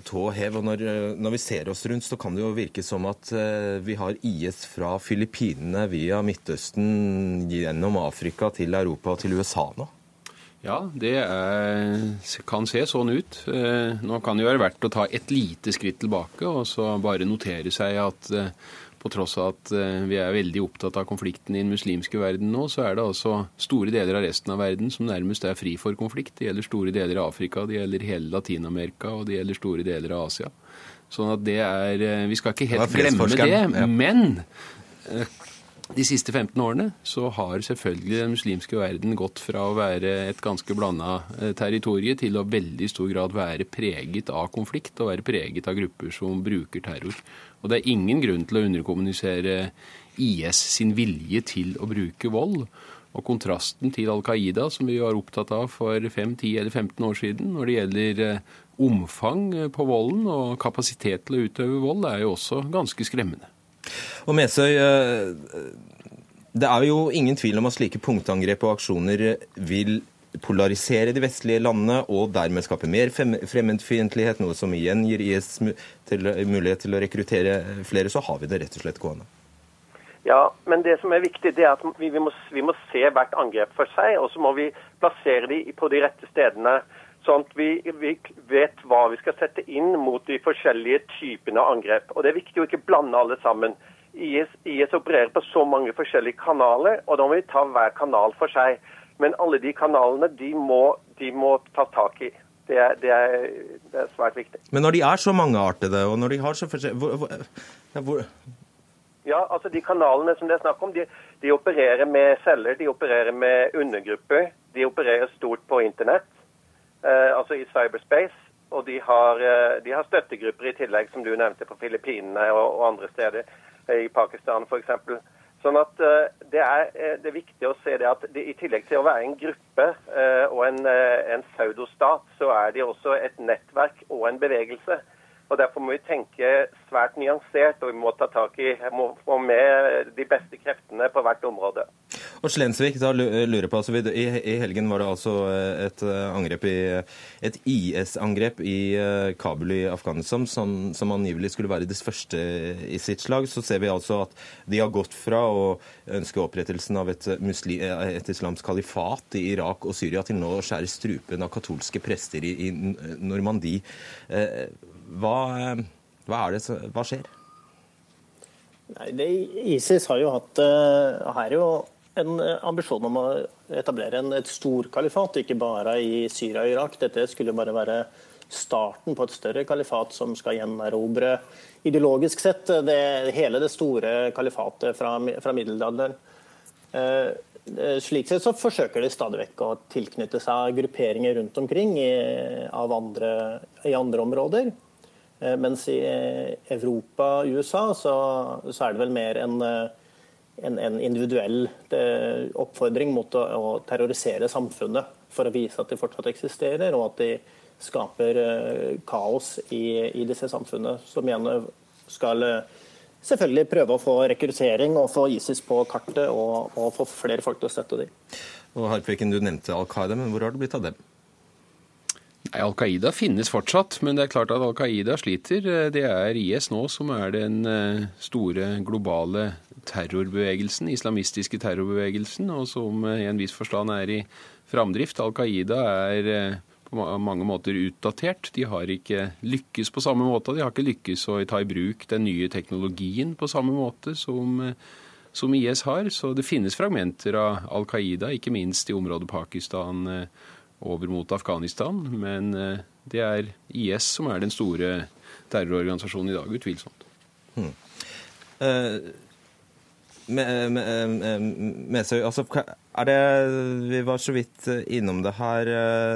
tå hev. Og når, når, vi ser oss rundt, så kan det jo virke som at eh, vi har IS fra Filippinene via Midtøsten gjennom Afrika til Europa og til USA nå. Ja, det er, kan se sånn ut. Nå kan det jo være verdt å ta et lite skritt tilbake og så bare notere seg at på tross av at eh, vi er veldig opptatt av konflikten i den muslimske verden nå, så er det altså store deler av resten av verden som nærmest er fri for konflikt. Det gjelder store deler av Afrika, det gjelder hele Latin-Amerika og det gjelder store deler av Asia. Sånn at det er eh, Vi skal ikke helt glemme det. Men eh, de siste 15 årene så har selvfølgelig den muslimske verden gått fra å være et ganske blanda territorium til å veldig stor grad være preget av konflikt og være preget av grupper som bruker terror. Og det er ingen grunn til å underkommunisere IS sin vilje til å bruke vold. Og kontrasten til Al Qaida, som vi var opptatt av for 5, 10 eller 15 år siden, når det gjelder eh, omfang på volden og kapasitet til å utøve vold, er jo også ganske skremmende. Og Mesøy, eh, det er jo ingen tvil om at slike punktangrep og aksjoner vil polarisere de vestlige landene og dermed skape mer fremmedfiendtlighet, noe som igjen gir IS mulighet til å rekruttere flere, så har vi det rett og slett gående. Ja, men det som er viktig, det er at vi, vi, må, vi må, se hvert angrep for seg, og så må vi plassere de på de rette stedene. Sånn at vi, vi vet hva vi skal sette inn mot de forskjellige typene av angrep. Og Det er viktig å ikke blande alle sammen. IS, IS opererer på så mange forskjellige kanaler, og da må vi ta hver kanal for seg. Men alle de kanalene de må, de må ta tak i. Det er, det, er, det er, svært viktig. Men når de er så mangeartede, og når de har så forskjellige Ja, altså De kanalene som det er snakk om, de, de, opererer med celler, de opererer med undergrupper. De opererer stort på internett, eh, altså i cyberspace. Og de har, eh, de har, støttegrupper i tillegg, som du nevnte, på Filippinene og, og andre steder. Eh, I Pakistan f.eks. Sånn at eh, det er, eh, det er viktig å se det at det, i tillegg til å være en gruppe eh, og en, en saudostat, så er de også et nettverk og en bevegelse. Og Derfor må vi tenke svært nyansert, og vi må ta tak i må få med de beste kreftene på hvert område. Og Slensvik, da lurer på, altså, I helgen var det altså et angrep i, et IS-angrep i Kabul i Afghanistan, som, som, angivelig skulle være det første i sitt slag. Så ser vi altså at de har gått fra å ønske opprettelsen av et, muslim, et islamsk kalifat i Irak og Syria til nå å skjære strupen av katolske prester i, i Normandie. Eh, hva, hva, det, hva skjer? Nei, det, ISIS har jo hatt uh, her jo en ambisjon om å etablere en, et storkalifat, ikke bare i Syria og Irak. Dette skulle bare være starten på et større kalifat som skal gjenerobre ideologisk sett det, hele det store kalifatet fra, fra middelalderen. Eh, slik sett så forsøker de stadig vekk å tilknytte seg grupperinger rundt omkring i, andre, i andre områder. Eh, mens i eh, Europa og USA så, så er det vel mer en, eh, en, en individuell oppfordring mot å, å, terrorisere samfunnet for å vise at de fortsatt eksisterer, og at de skaper kaos i, i disse samfunnene. Som igjen skal selvfølgelig prøve å få rekruttering og få ISIS på kartet og, og få flere folk til å støtte dem. Og Harpviken, du nevnte Al Qaida, men hvor har det blitt av dem? Al Qaida finnes fortsatt, men det er klart at Al Qaida sliter. Det er IS nå som er den eh, store globale terrorbevegelsen, islamistiske terrorbevegelsen, og som eh, i en viss forstand er i framdrift. Al Qaida er eh, på mange måter utdatert. De har ikke lykkes på samme måte. De har ikke lykkes å ta i bruk den nye teknologien på samme måte som, som IS har. Så det finnes fragmenter av Al Qaida, ikke minst i området Pakistan over mot Afghanistan. Men eh, det er IS som er den store terrororganisasjonen i dag, utvilsomt. Hmm. Uh, med, altså, er det, Vi var så vidt innom det her.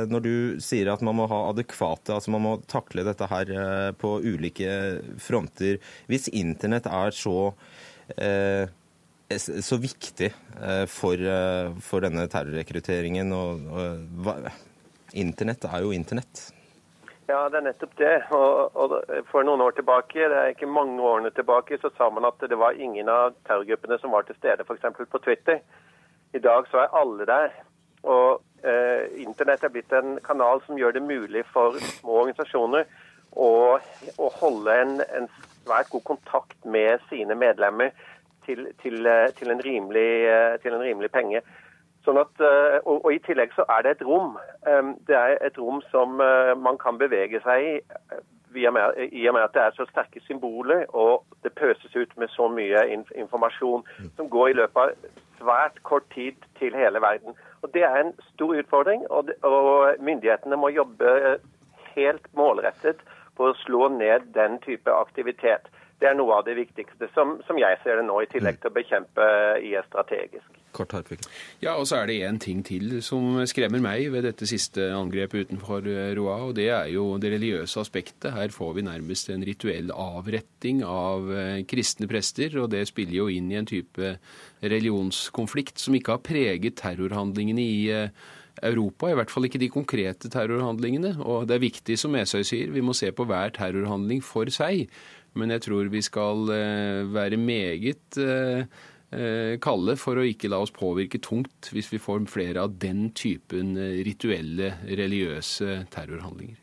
Når du sier at man må ha adekvate altså Man må takle dette her på ulike fronter. Hvis internett er så eh, så viktig eh, for, eh, for denne terrorrekrutteringen. Og, og, internett er jo internett. Ja, det er nettopp det. Og, og, For noen år tilbake, det er ikke mange årene tilbake, så sa man at det var ingen av terrorgruppene som var til stede f.eks. på Twitter. I dag så er alle der. Og eh, Internett er blitt en kanal som gjør det mulig for små organisasjoner å, å holde en, en svært god kontakt med sine medlemmer til, til, eh, til, en, rimelig, eh, til en, rimelig, penge. Sånn at, eh, og, og, I tillegg så er det et rom. Det er et rom som man kan bevege seg i i og, med, i og med at det er så sterke symboler og det pøses ut med så mye informasjon som går i løpet av svært kort tid til hele verden. Og Det er en stor utfordring, og, og myndighetene må jobbe helt målrettet på å slå ned den type aktivitet. Det er noe av det viktigste, som, som jeg ser det nå, i tillegg til å bekjempe IS strategisk. Kort Hartvig. Ja, og så er det én ting til som skremmer meg ved dette siste angrepet utenfor eh, Roa, og det er jo det religiøse aspektet. Her får vi nærmest en rituell avretting av eh, kristne prester, og det spiller jo inn i en type religionskonflikt som ikke har preget terrorhandlingene i eh, Europa, i hvert fall ikke de konkrete terrorhandlingene. Og det er viktig, som Esøy sier, vi må se på hver terrorhandling for seg. Men jeg tror vi skal eh, være meget eh, eh, kalde for å ikke la oss påvirke tungt hvis vi får flere av den typen rituelle, religiøse terrorhandlinger.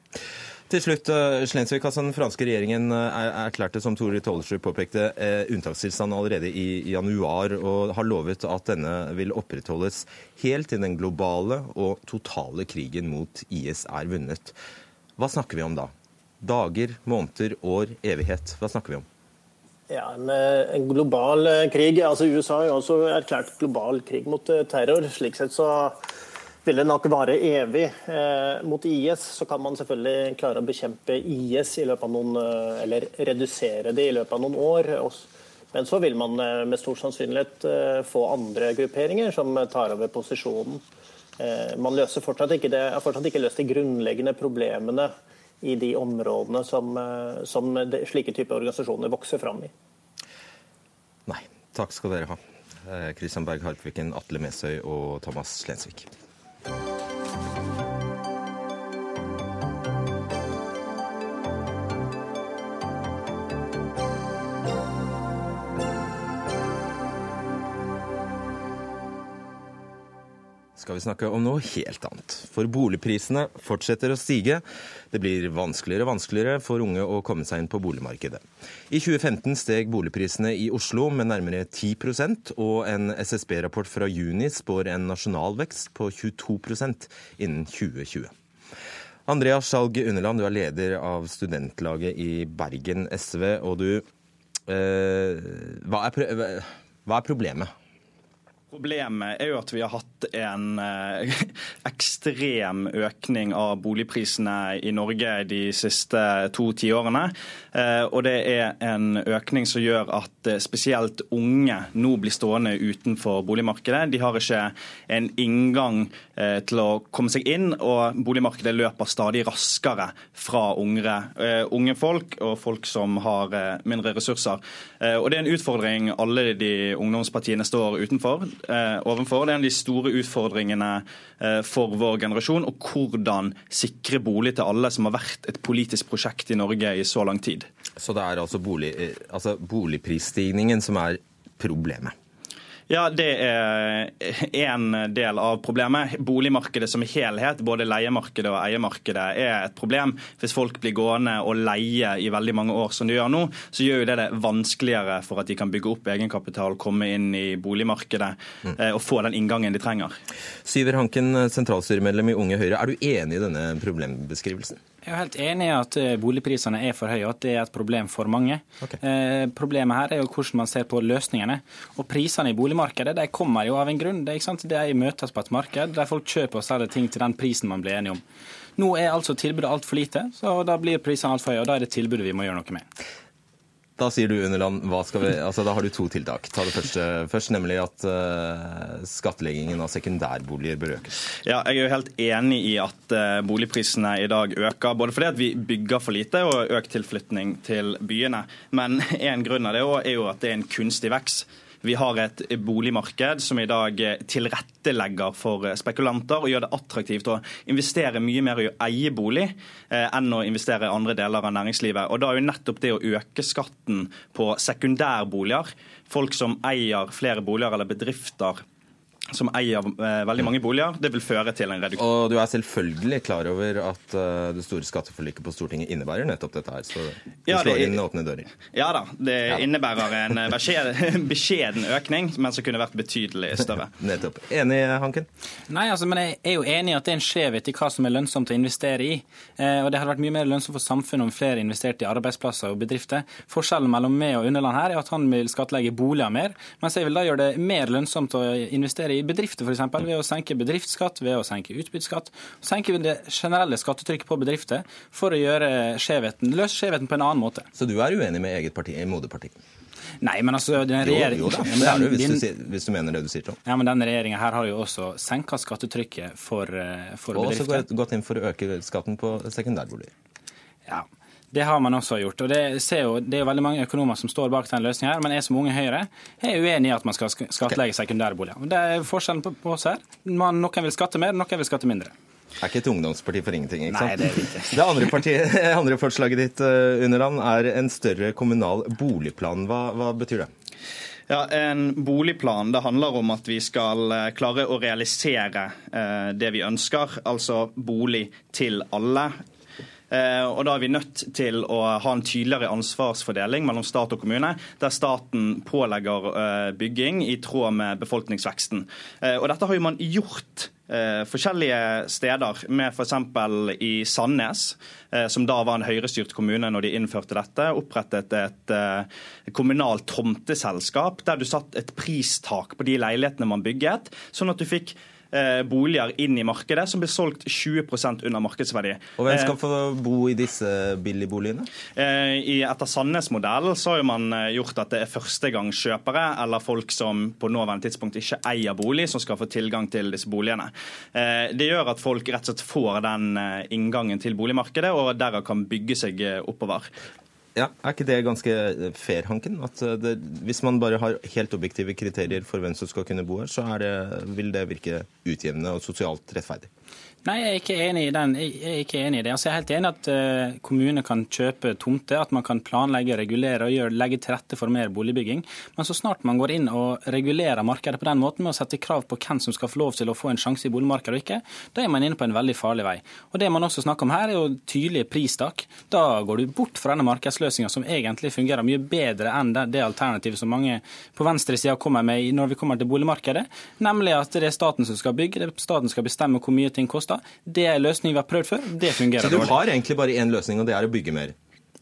Til slutt, Slensvik, altså Den franske regjeringen erklærte, som Tore Tollesrud påpekte, unntakstilstand allerede i januar, og har lovet at denne vil opprettholdes helt til den globale og totale krigen mot IS er vunnet. Hva snakker vi om da? Dager, måneder, år, evighet. Hva snakker vi om? Ja, En, eh, global eh, krig. altså USA har jo også erklært global krig mot eh, terror. Slik sett så vil det nok vare evig. Mot IS så kan man selvfølgelig klare å bekjempe IS i løpet av noen, eller redusere det i løpet av noen år. Men så vil man med stor sannsynlighet få andre grupperinger som tar over posisjonen. Man løser fortsatt ikke det, har fortsatt ikke løst de grunnleggende problemene i de områdene som, som de, slike typer organisasjoner vokser fram i. Nei. Takk skal dere ha. Kristian Berg Harpviken, Atle Mesøy og Thomas Slensvik. Skal vi snakke om noe helt annet. For boligprisene fortsetter å stige. Det blir vanskeligere og vanskeligere for unge å komme seg inn på boligmarkedet. I 2015 steg boligprisene i Oslo med nærmere 10% og en SSB-rapport fra juni spår en nasjonal vekst på 22% innen 2020. Andreas Skjalg Underland, du er leder av studentlaget i Bergen SV. Og du eh, hva, er, hva er problemet? Problemet er jo at vi har hatt en eh, ekstrem økning av boligprisene i Norge de siste to tiårene. Eh, og det er en økning som gjør at eh, spesielt unge nå blir stående utenfor boligmarkedet. De har ikke en inngang til å komme seg inn, og boligmarkedet løper stadig raskere fra unge, unge folk og folk som har mindre ressurser. Og det er en utfordring alle de ungdomspartiene står utenfor. Overfor. Det er en av de store utfordringene eh, for vår generasjon. Og hvordan sikre bolig til alle, som har vært et politisk prosjekt i Norge i så lang tid. Så det er altså, bolig, eh, altså boligprisstigningen som er problemet? Ja, Det er en del av problemet. Boligmarkedet som helhet, både leiemarkedet og eiemarkedet, er et problem. Hvis folk blir gående og leie i veldig mange år som de gjør nå, så gjør jo det det vanskeligere for at de kan bygge opp egenkapital, komme inn i boligmarkedet mm. og få den inngangen de trenger. Syver Hanken, sentralstyremedlem i Unge Høyre. Er du enig i denne problembeskrivelsen? Jeg er helt enig i at eh, boligprisene er for høye, og at det er et problem for mange. Okay. Eh, problemet her er jo hvordan man ser på løsningene. Og Prisene i boligmarkedet de kommer jo av en grunn. Det er, de møtes på et marked der folk kjøper og selger ting til den prisen man blir enige om. Nå er altså tilbudet altfor lite, så da blir prisene altfor høye. og Da er det tilbudet vi må gjøre noe med. Da sier du Underland, altså da har du to tiltak. Ta det første først, nemlig at uh, skattleggingen av sekundærboliger bør økes. Ja, jeg er jo helt enig i at uh, boligprisene i dag øker. Både fordi at vi bygger for lite og økt tilflytning til byene. Men en grunn av det er jo at det er en kunstig vekst. Vi har et boligmarked som i dag tilrettelegger for spekulanter og gjør det attraktivt å investere mye mer i å eie bolig eh, enn å investere i andre deler av næringslivet. Og da er jo nettopp det å øke skatten på sekundærboliger, folk som eier flere boliger eller bedrifter som eier eh, veldig mange boliger. Det vil føre til en reduksjon. Og du er selvfølgelig klar over at uh, det store skatteforliket på Stortinget innebærer nettopp dette her. Så du ja, slår inn åpne dører. Ja da. Det ja. innebærer en eh, beskjeden økning, men som kunne vært betydelig større. nettopp. Enig, Hanken? Nei, altså, men jeg er jo enig i at det er en skjevhet i hva som er lønnsomt å investere i. Eh, og det hadde vært mye mer lønnsomt for samfunnet om flere investerte i arbeidsplasser og bedrifter. Forskjellen mellom meg og Underland her er at han vil skattlegge boliger mer, mens jeg vil da gjøre det mer lønnsomt å investere i bedrifter, f.eks. ved å senke bedriftsskatt, ved å senke utbytteskatt. vi det generelle skattetrykket på bedrifter for å gjøre skjevheten, løse skjevheten på en annen måte. Så du er uenig med eget parti, moderparti? Nei, men altså den regjeringen, Jo, jo det er du hvis, du hvis, du mener det du sier. Tom. Ja, men denne regjeringa her har jo også senka skattetrykket for, eh, for og bedrifter. Og også gått inn for å øke skatten på sekundærboliger. Ja, det har man også gjort. og Det, jo, det er jo veldig mange økonomer som står bak den løsningen, her, men jeg som Unge Høyre er uenig i at man skal skattlegge sekundærboliger. Og Det er forskjellen på, oss her. Man, noen vil skatte mer, noen vil skatte mindre. Det er ikke et ungdomsparti for ingenting. ikke sant? Nei, Det er ikke. Det andre, partiet, andre forslaget ditt, eh, Underland, er en større kommunal boligplan. Hva, hva betyr det? Ja, En boligplan det handler om at vi skal eh, klare å realisere eh, det vi ønsker, altså bolig til alle. Eh, og Da er vi nødt til å ha en tydeligere ansvarsfordeling mellom stat og kommune, der staten pålegger eh, bygging i tråd med befolkningsveksten. Eh, og Dette har jo man gjort forskjellige steder, med f.eks. i Sandnes, som da var en høyrestyrt kommune når de innførte dette, opprettet et kommunalt tomteselskap der du satt et pristak på de leilighetene man bygget, sånn at du fikk boliger inn i markedet som blir solgt 20% under markedsverdi. Og Hvem skal eh, få bo i disse billigboligene? Eh, I Etter Sandnes-modellen så har man gjort at det er førstegangskjøpere eller folk som på nåværende tidspunkt ikke eier bolig, som skal få tilgang til disse boligene. Det gjør at folk rett og slett får den inngangen til boligmarkedet, og derav kan bygge seg oppover. Ja, Er ikke det ganske fair, Hanken? At det, Hvis man bare har helt objektive kriterier for hvem som skal kunne bo her, så det, vil det virke utjevnende og sosialt rettferdig? Nei, jeg er ikke enig i, den. Jeg er ikke enig i det. Altså, jeg er helt enig at uh, kommuner kan kjøpe tomter, at man kan planlegge, regulere og gjøre, legge til rette for mer boligbygging. Men så snart man går inn og regulerer markedet på den måten med å sette krav på hvem som skal få lov til å få en sjanse i boligmarkedet og ikke, da er man inne på en veldig farlig vei. Og Det man også snakker om her, er jo tydelige pristak. Da går du bort fra denne markedsløsninga som egentlig fungerer mye bedre enn det, det alternativet som mange på venstresida kommer med når vi kommer til boligmarkedet, nemlig at det er staten som skal bygge, det er staten som skal bestemme hvor mye ting koster koster. Det er en løsning vi har prøvd før. Det fungerer dårlig. Så du har egentlig bare én løsning, og det er å bygge mer?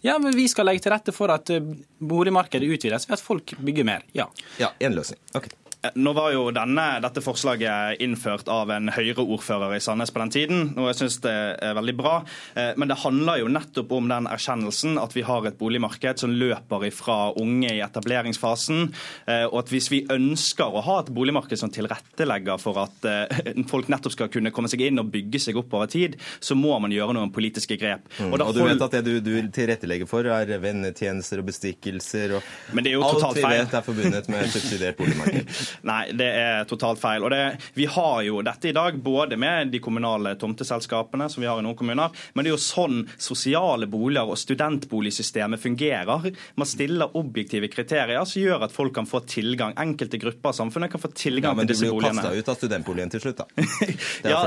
Ja, men vi skal legge til rette for at eh, boligmarkedet utvides ved at folk bygger mer. Ja. Ja, én løsning. Ok. Nå var jo denne, dette forslaget innført av en Høyre-ordfører i Sandnes på den tiden, og jeg syns det er veldig bra. Eh, men det handler jo nettopp om den erkjennelsen at vi har et boligmarked som løper ifra unge i etableringsfasen, eh, og at hvis vi ønsker å ha et boligmarked som tilrettelegger for at eh, folk nettopp skal kunne komme seg inn og bygge seg opp over tid, så må man gjøre noen politiske grep. Mm. Og, og, du vet at det du, du tilrettelegger for, er vennetjenester og bestikkelser og Men det er jo totalt feil. alt vi vet er forbundet med subsidiert boligmarked. Nei, det er totalt feil. Og det, vi har jo dette i dag både med de kommunale tomteselskapene som vi har i noen kommuner, men det er jo sånn sosiale boliger og studentboligsystemet fungerer. Man stiller objektive kriterier som gjør at folk kan få tilgang. Enkelte grupper av samfunnet kan få tilgang ja, til disse boligene. Men du blir jo kasta ut av studentboligen til slutt, da. ja,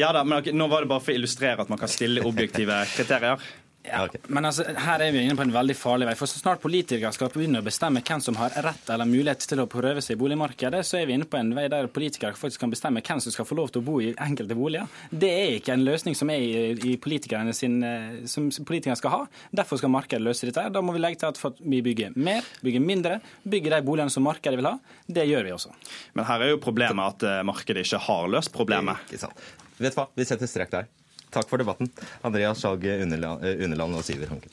ja da, men nå var det bare for å illustrere at man kan stille objektive kriterier. Ja, okay. Men altså, her er vi inne på en veldig farlig vei. For Så snart politikere skal begynne å bestemme hvem som har rett eller mulighet til å prøve seg i boligmarkedet, så er vi inne på en vei der politikere faktisk kan bestemme hvem som skal få lov til å bo i enkelte boliger. Det er ikke en løsning som, er i, i politikerne sin, eh, som politikerne skal ha. Derfor skal markedet løse dette. Da må vi legge til at vi bygger mer, bygger mindre, bygger de boligene som markedet vil ha. Det gjør vi også. Men her er jo problemet at eh, markedet ikke har løst problemet. Ikke sant. Vet du hva, vi setter strek der. Takk for debatten, Andreas Skjalg Underland og Siver Hanken.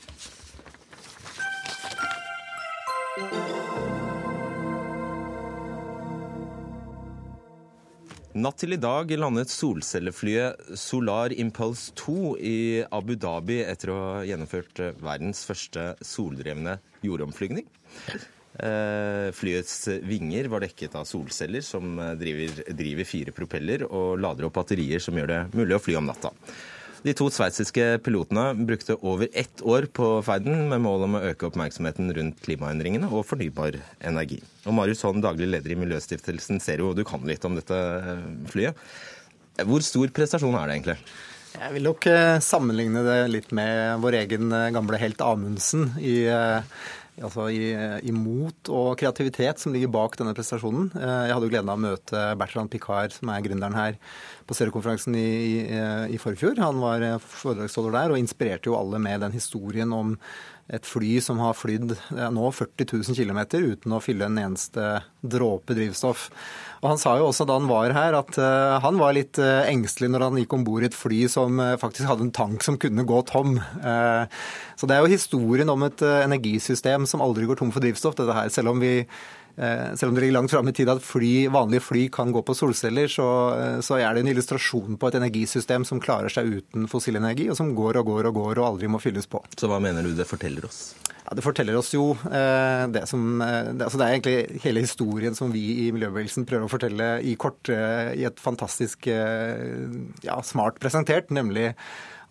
Natt til i dag landet solcelleflyet Solar Impulse 2 i Abu Dhabi etter å ha gjennomført verdens første soldrevne jordomflygning. Eh, flyets vinger var dekket av solceller som eh, driver, driver, fire propeller og lader opp batterier som gjør det mulig å fly om natta. De to sveitsiske pilotene brukte over ett år på ferden med mål om å øke oppmerksomheten rundt klimaendringene og fornybar energi. Og Marius Holm, daglig leder i Miljøstiftelsen Zero, du kan litt om dette eh, flyet. Hvor stor prestasjon er det egentlig? Jeg vil nok sammenligne det litt med vår egen gamle helt Amundsen i altså i, mot og kreativitet som ligger bak denne prestasjonen. Eh, jeg hadde jo gleden av å møte Bertrand Picard, som er gründeren her, på Zero-konferansen i, i, i, forfjor. Han var foredragsholder der og inspirerte jo alle med den historien om et fly som har flydd nå 40 000 km uten å fylle en eneste dråpe drivstoff. Og Han sa jo også da han var her at uh, han var litt uh, engstelig når han gikk om bord i et fly som faktisk hadde en tank som kunne gå tom. så det er jo historien om et energisystem som aldri går tom for drivstoff, dette her. Selv om vi selv om det ligger langt fram i tid at fly, vanlige fly kan gå på solceller, så, så, er det en illustrasjon på et energisystem som klarer seg uten fossil energi, og som går og går og går og aldri må fylles på. Så hva mener du det forteller oss? Ja, Det forteller oss jo eh, det som eh, det, altså det, er egentlig hele historien som vi i miljøbevegelsen prøver å fortelle i kort, eh, i et fantastisk ja, smart presentert, nemlig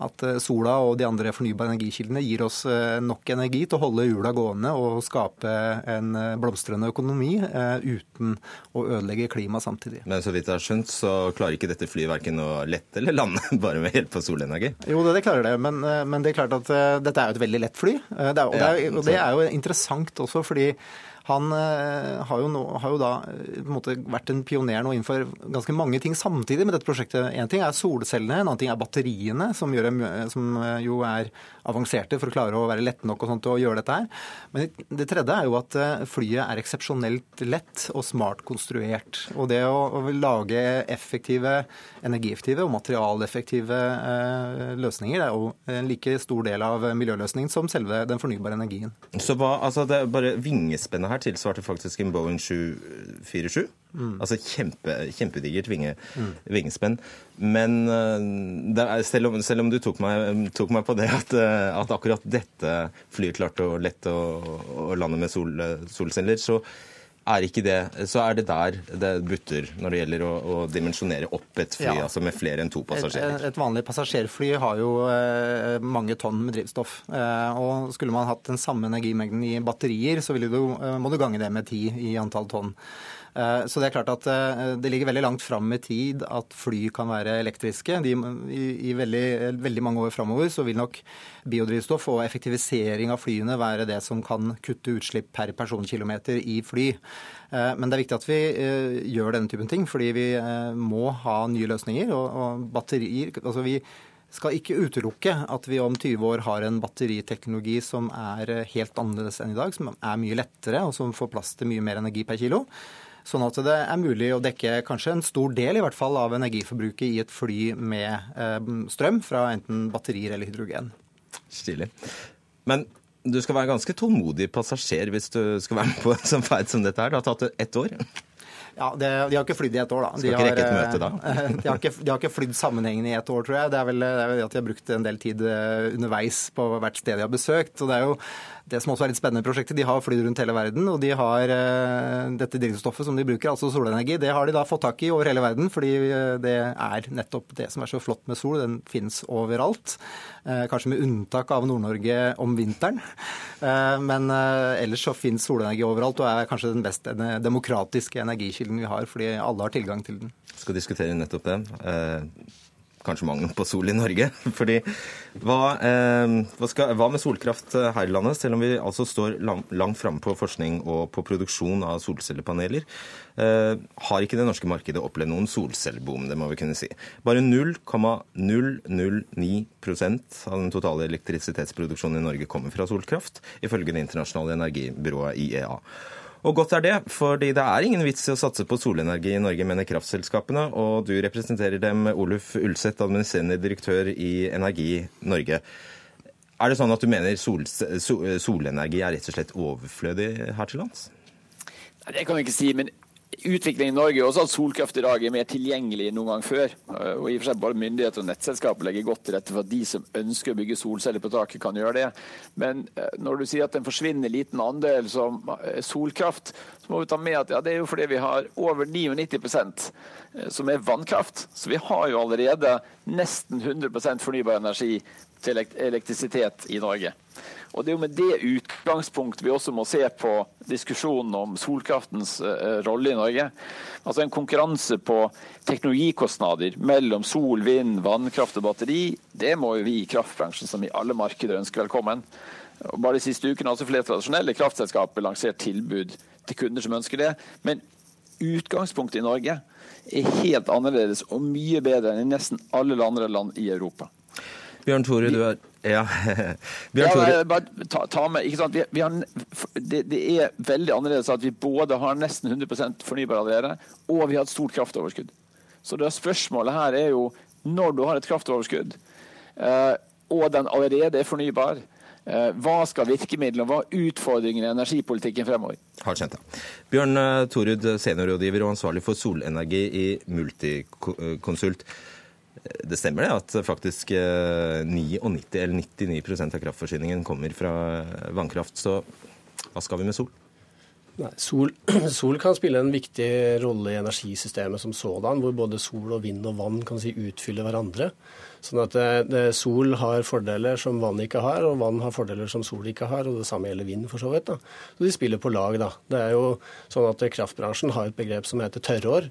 at eh, sola og de andre fornybare energikildene gir oss eh, nok energi til å holde hjula gående og skape en eh, blomstrende økonomi uten å ødelegge klimaet samtidig. Men så vidt jeg har skjønt, så klarer ikke dette flyet verken å lette eller lande bare med hjelp av solenergi? Jo, det, det klarer det, men, men, det er klart at dette er jo et veldig lett fly. Det er, og, det er, og det er jo interessant også fordi han eh, har jo, nå, har jo da en måte, vært en pioner nå innenfor ganske mange ting samtidig med dette prosjektet. Én ting er solcellene, en annen ting er batteriene, som, gjør, som, eh, jo er avanserte for å klare å være lette nok og sånt å gjøre dette her. Men det tredje er jo at flyet er eksepsjonelt lett og smart konstruert. Og det å, å lage effektive, energieffektive og materialeffektive eh, løsninger er jo en like stor del av miljøløsningen som selve den fornybare energien. Så hva, altså det er bare vingespennet her her tilsvarte faktisk en Boeing 747. Mm. Altså kjempe, kjempedigert vinge, mm. vingespenn. Men er, selv, om, selv, om, du tok meg, tok meg på det at, at, akkurat dette flyet klarte å lette å, å lande med sol, solceller, så er ikke det, så er det der det butter når det gjelder å, å dimensjonere opp et fly ja. altså med flere enn to passasjerer. Et, et, vanlig passasjerfly har jo eh, mange tonn med drivstoff. Eh, og Skulle man hatt den samme energimengden i batterier, så du, eh, må du gange det med ti i antall tonn. Eh, så det er klart at eh, det ligger veldig langt fram i tid at fly kan være elektriske. De, I, i veldig, veldig, mange år framover så vil nok biodrivstoff og effektivisering av flyene være det som kan kutte utslipp per personkilometer i fly. Eh, men det er viktig at vi gjør denne typen ting, fordi vi må ha nye løsninger. Og, og batterier altså vi skal ikke utelukke at vi om 20 år har en batteriteknologi som er helt annerledes enn i dag, som er mye lettere og som får plass til mye mer energi per kilo. Sånn at det er mulig å dekke kanskje en stor del i hvert fall av energiforbruket i et fly med eh, strøm fra enten batterier eller hydrogen. Stilig. Men du skal være ganske tålmodig passasjer hvis du skal være med på en sånn ferd som dette her. Det har tatt ett år? Ja, det, De har ikke flydd i ett år, da. De rekke et møte da? De har ikke, de har ikke flydd sammenhengende i ett år, tror jeg. Det er vel, det er vel at de har brukt en del tid eh, underveis på hvert sted de har besøkt. og det er jo det som også er litt spennende prosjekt. de har flydd rundt hele verden, og de har uh, dette drivstoffet som de bruker, altså solenergi, det har de da fått tak i over hele verden, fordi uh, det er nettopp det som er så flott med sol. Den finnes overalt. Uh, kanskje med unntak av Nord-Norge om vinteren. men ellers så finnes solenergi overalt, og er kanskje den beste demokratiske energikilden vi har, fordi alle har tilgang til den. Vi skal diskutere nettopp det kanskje mangelen på sol i Norge. Fordi hva, eh, hva, skal, hva, med solkraft her i landet, selv om vi altså står langt framme på forskning og på produksjon av solcellepaneler? Eh, har ikke det norske markedet opplevd noen solcelleboom, det må vi kunne si. Bare 0,009% av den totale elektrisitetsproduksjonen i Norge kommer fra solkraft, ifølge det internasjonale energibyrået IEA. Og godt er det, fordi det er ingen vits i å satse på solenergi i Norge, mener kraftselskapene. Og du representerer dem, Oluf Ulseth, administrerende direktør i Energi Norge. Er det sånn at du mener sol, solenergi er rett og slett overflødig her til lands? Det kan vi ikke si, men Utviklingen i Norge er også at solkraft i dag er mer tilgjengelig enn noen gang før. Og i og for seg Både myndigheter og nettselskaper legger godt til rette for at de som ønsker å bygge solceller på taket, kan gjøre det. Men eh, når du sier at en forsvinner liten andel som eh, solkraft, så må vi ta med at ja, det er jo fordi vi har over 99 eh, som er vannkraft. Så vi har jo allerede nesten 100% fornybar energi til elektrisitet i Norge. Og Det er jo med det utgangspunkt vi også må se på diskusjonen om solkraftens uh, rolle i Norge. Altså En konkurranse på teknologikostnader mellom sol, vind, vannkraft og batteri, det må jo vi i kraftbransjen som i alle markeder ønske velkommen. Og bare de siste ukene har altså flere tradisjonelle kraftselskaper lansert tilbud til kunder som ønsker det. Men utgangspunktet i Norge er helt annerledes og mye bedre enn i nesten alle andre land i Europa. Bjørn Tore, du er ja. Bjørn Tore. Ja, bare ta, ta med, ikke sant? Vi, vi har, det, det, er veldig annerledes at vi både har nesten 100% fornybar allerede, og vi har et stort kraftoverskudd. Så det spørsmålet her er jo når du har et kraftoverskudd, eh, og den allerede er fornybar, eh, hva skal virkemidlene og hva er utfordringene i energipolitikken fremover? Hardt kjent, ja. Bjørn eh, Torud, seniorrådgiver og ansvarlig for solenergi i Multiconsult. Det stemmer det at faktisk 99 eh, eller 99% av kraftforsyningen kommer fra vannkraft. Så hva skal vi med sol? Nei, sol, sol, kan spille en viktig rolle i energisystemet som sådan, hvor både sol og vind og vann kan si utfyller hverandre. Sånn at eh, det, Sol har fordeler som vann ikke har, og vann har fordeler som sol ikke har. og Det samme gjelder vind, for så vidt. da. Så De spiller på lag. da. Det er jo sånn at Kraftbransjen har et begrep som heter tørrår.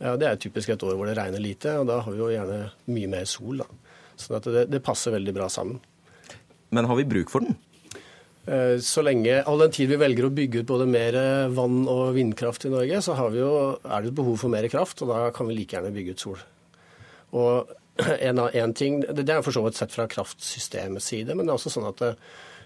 Ja, Det er typisk et år hvor det regner lite, og da har vi jo gjerne mye mer sol. da. Sånn at det, det passer veldig bra sammen. Men har vi bruk for den? Eh, så lenge, All den tid vi velger å bygge ut både mer vann- og vindkraft i Norge, så jo, er det et behov for mer kraft, og da kan vi like gjerne bygge ut sol. Og en, en ting, Det er for så vidt sett fra kraftsystemets side, men det er også sånn at det,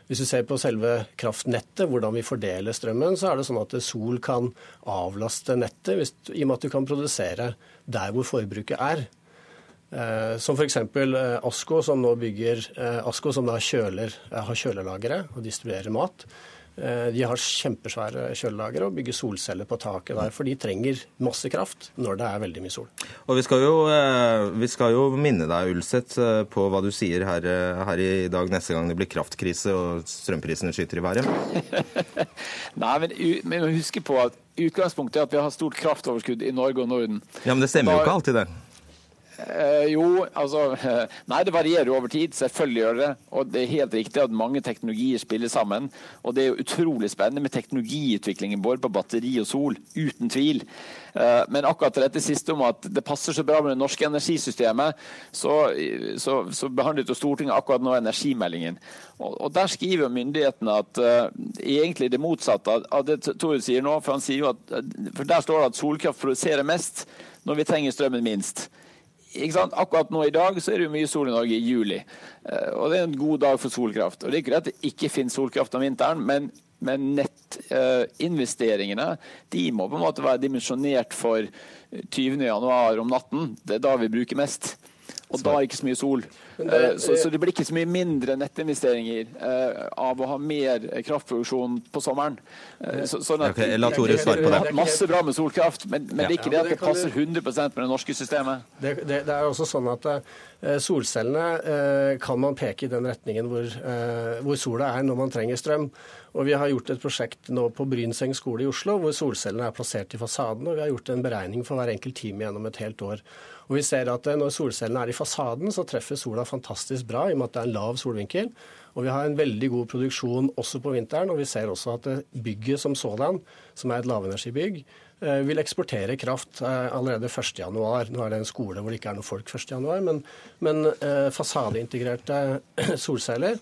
hvis du ser på selve kraftnettet, hvordan vi fordeler strømmen, så er det sånn at sol kan avlaste nettet hvis, i og med at du kan produsere der hvor forbruket er. Eh, som f.eks. Eh, Asko, som nå bygger eh, Asko som da kjøler, har kjølelagre og distribuerer mat. Eh, de har kjempesvære kjølelagre og bygger solceller på taket der, for de trenger masse kraft når det er veldig mye sol. Og Vi skal jo, eh, vi skal jo minne deg, Ulseth, eh, på hva du sier her, her, i dag neste gang det blir kraftkrise og strømprisene skyter i været. Nei, men vi må huske på at utgangspunktet er at vi har stort kraftoverskudd i Norge og Norden. Ja, Men det stemmer da, jo ikke alltid, det. Eh, jo, altså Nei, det varierer jo over tid. Selvfølgelig gjør det. Og det er helt riktig at mange teknologier spiller sammen. Og det er jo utrolig spennende med teknologiutviklingen vår på batteri og sol. Uten tvil. Eh, men akkurat dette siste om at det passer så bra med det norske energisystemet, så, så, så behandlet jo Stortinget akkurat nå energimeldingen. Og, og der skriver myndighetene at uh, egentlig det motsatte av det Tore sier nå. For, han sier jo at, for der står det at solkraft produserer mest når vi trenger strømmen minst. Akkurat nå i dag så er det jo mye sol i Norge i juli. Eh, og det er en god dag for solkraft. Og Det er ikke at det ikke finnes solkraft om vinteren, men, men nettinvesteringene de må på en måte være dimensjonert for 20.1 om natten. Det er da vi bruker mest. Og da er det ikke så mye sol. Det, eh, så, så, det blir ikke så mye mindre nettinvesteringer eh, av å ha mer kraftproduksjon på sommeren. Eh, så, sånn at, okay, la Tore svare på det. Masse bra med solkraft, men, men det er ikke det at det passer 100% med det norske systemet. Det, det, det er også sånn at solcellene eh, kan man peke i den retningen hvor, eh, hvor sola er når man trenger strøm. Og Vi har gjort et prosjekt nå på Brynseng skole i Oslo hvor solcellene er plassert i fasaden. og Vi har gjort en beregning for hver enkelt time gjennom et helt år. Og vi ser at eh, Når solcellene er i fasaden, så treffer sola fantastisk bra i og med at det er en lav solvinkel. Og vi har en veldig god produksjon også på vinteren. Og vi ser også at bygget som sådan, som er et lavenergibygg, eh, vil eksportere kraft eh, allerede 1.1. Nå er det en skole hvor det ikke er noe folk 1.1, men, men fasadeintegrerte solceller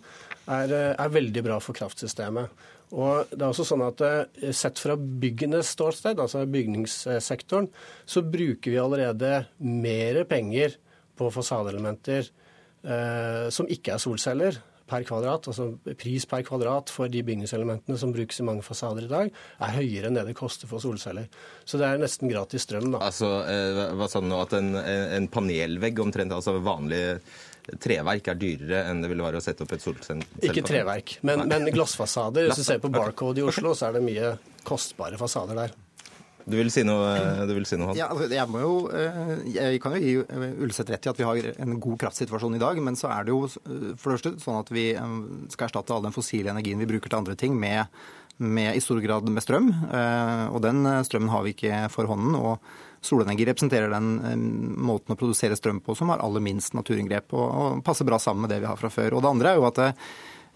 er, er veldig bra for kraftsystemet. Og det er også sånn at eh, Sett fra byggenes ståsted, altså bygningssektoren, så bruker vi allerede mer penger på fasadeelementer eh, som ikke er solceller per kvadrat, altså pris per kvadrat for de bygningselementene som brukes i mange fasader i dag, er høyere enn det det koster for solceller. Så det er nesten gratis strøm, da. Altså, eh, hva sa du nå? At en, en panelvegg omtrent, altså vanlig treverk er dyrere enn det ville være å sette opp et solcellepanel? Ikke treverk, men, men glassfasader. Hvis du ser på Barcode i Oslo, så er det mye kostbare fasader der. Du vil si noe, du vil si noe Ja, altså, jeg, må jo, eh, jeg kan jo gi eh, rett i at vi har en god kraftsituasjon i dag. Men så er det jo eh, for det første sånn at vi skal erstatte all den fossile energien vi bruker til andre ting, med, med i stor grad med strøm. Og den strømmen har vi ikke for hånden. og Solenergi representerer den eh, måten å produsere strøm på som har aller minst naturinngrep, og, og passer bra sammen med det vi har fra før. Og det andre er jo at eh,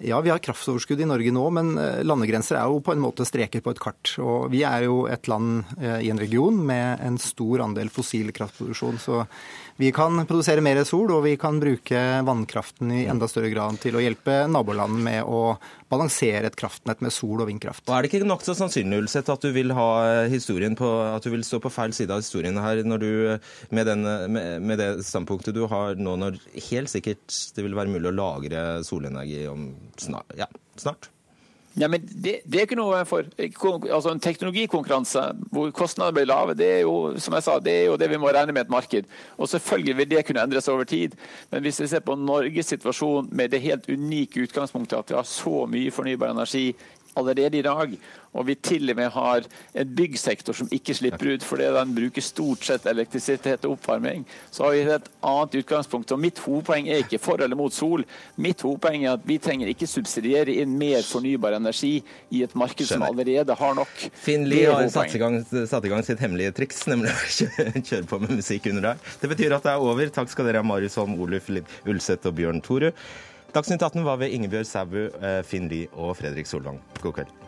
ja, vi har kraftoverskudd i Norge nå, men eh, landegrenser er jo på en måte streker på et kart. Og vi er jo et land i en region med en stor andel fossil kraftproduksjon. Så vi kan produsere mer sol, og vi kan bruke vannkraften i enda større grad til å hjelpe naboland med å balansere et kraftnett med sol og vindkraft. Og Er det ikke nokså sannsynlig Ulseth, at du vil ha historien på, at du vil stå på feil side av historien her når du, med, den, med, med det standpunktet du har nå, når helt sikkert det vil være mulig å lagre solenergi om snart? Ja, snart? Ja, men det, det, er ikke noe for. Altså En teknologikonkurranse hvor kostnadene blir lave, det er jo som jeg sa, det er jo det vi må regne med et marked. Og Selvfølgelig vil det kunne endres over tid. Men hvis vi ser på Norges situasjon med det helt unike utgangspunktet at vi har så mye fornybar energi allerede i dag, og vi til og med har en byggsektor som ikke slipper ut fordi den bruker stort sett elektrisitet til oppvarming, så har vi et annet utgangspunkt. Og Mitt hovedpoeng er ikke for eller mot sol. Mitt hovedpoeng er at vi trenger ikke subsidiere inn mer fornybar energi i et marked som allerede har nok. Finn Lie har satt i, gang, satt i gang sitt hemmelige triks, nemlig å kjøre på med musikk under der. Det betyr at det er over. Takk skal dere ha, Marius Holm, Oluf Ulseth og Bjørn Tore. Dagsnytt 18 var ved Ingebjørg Sæbu, eh, Finn Lie og Fredrik Solvang. God kveld.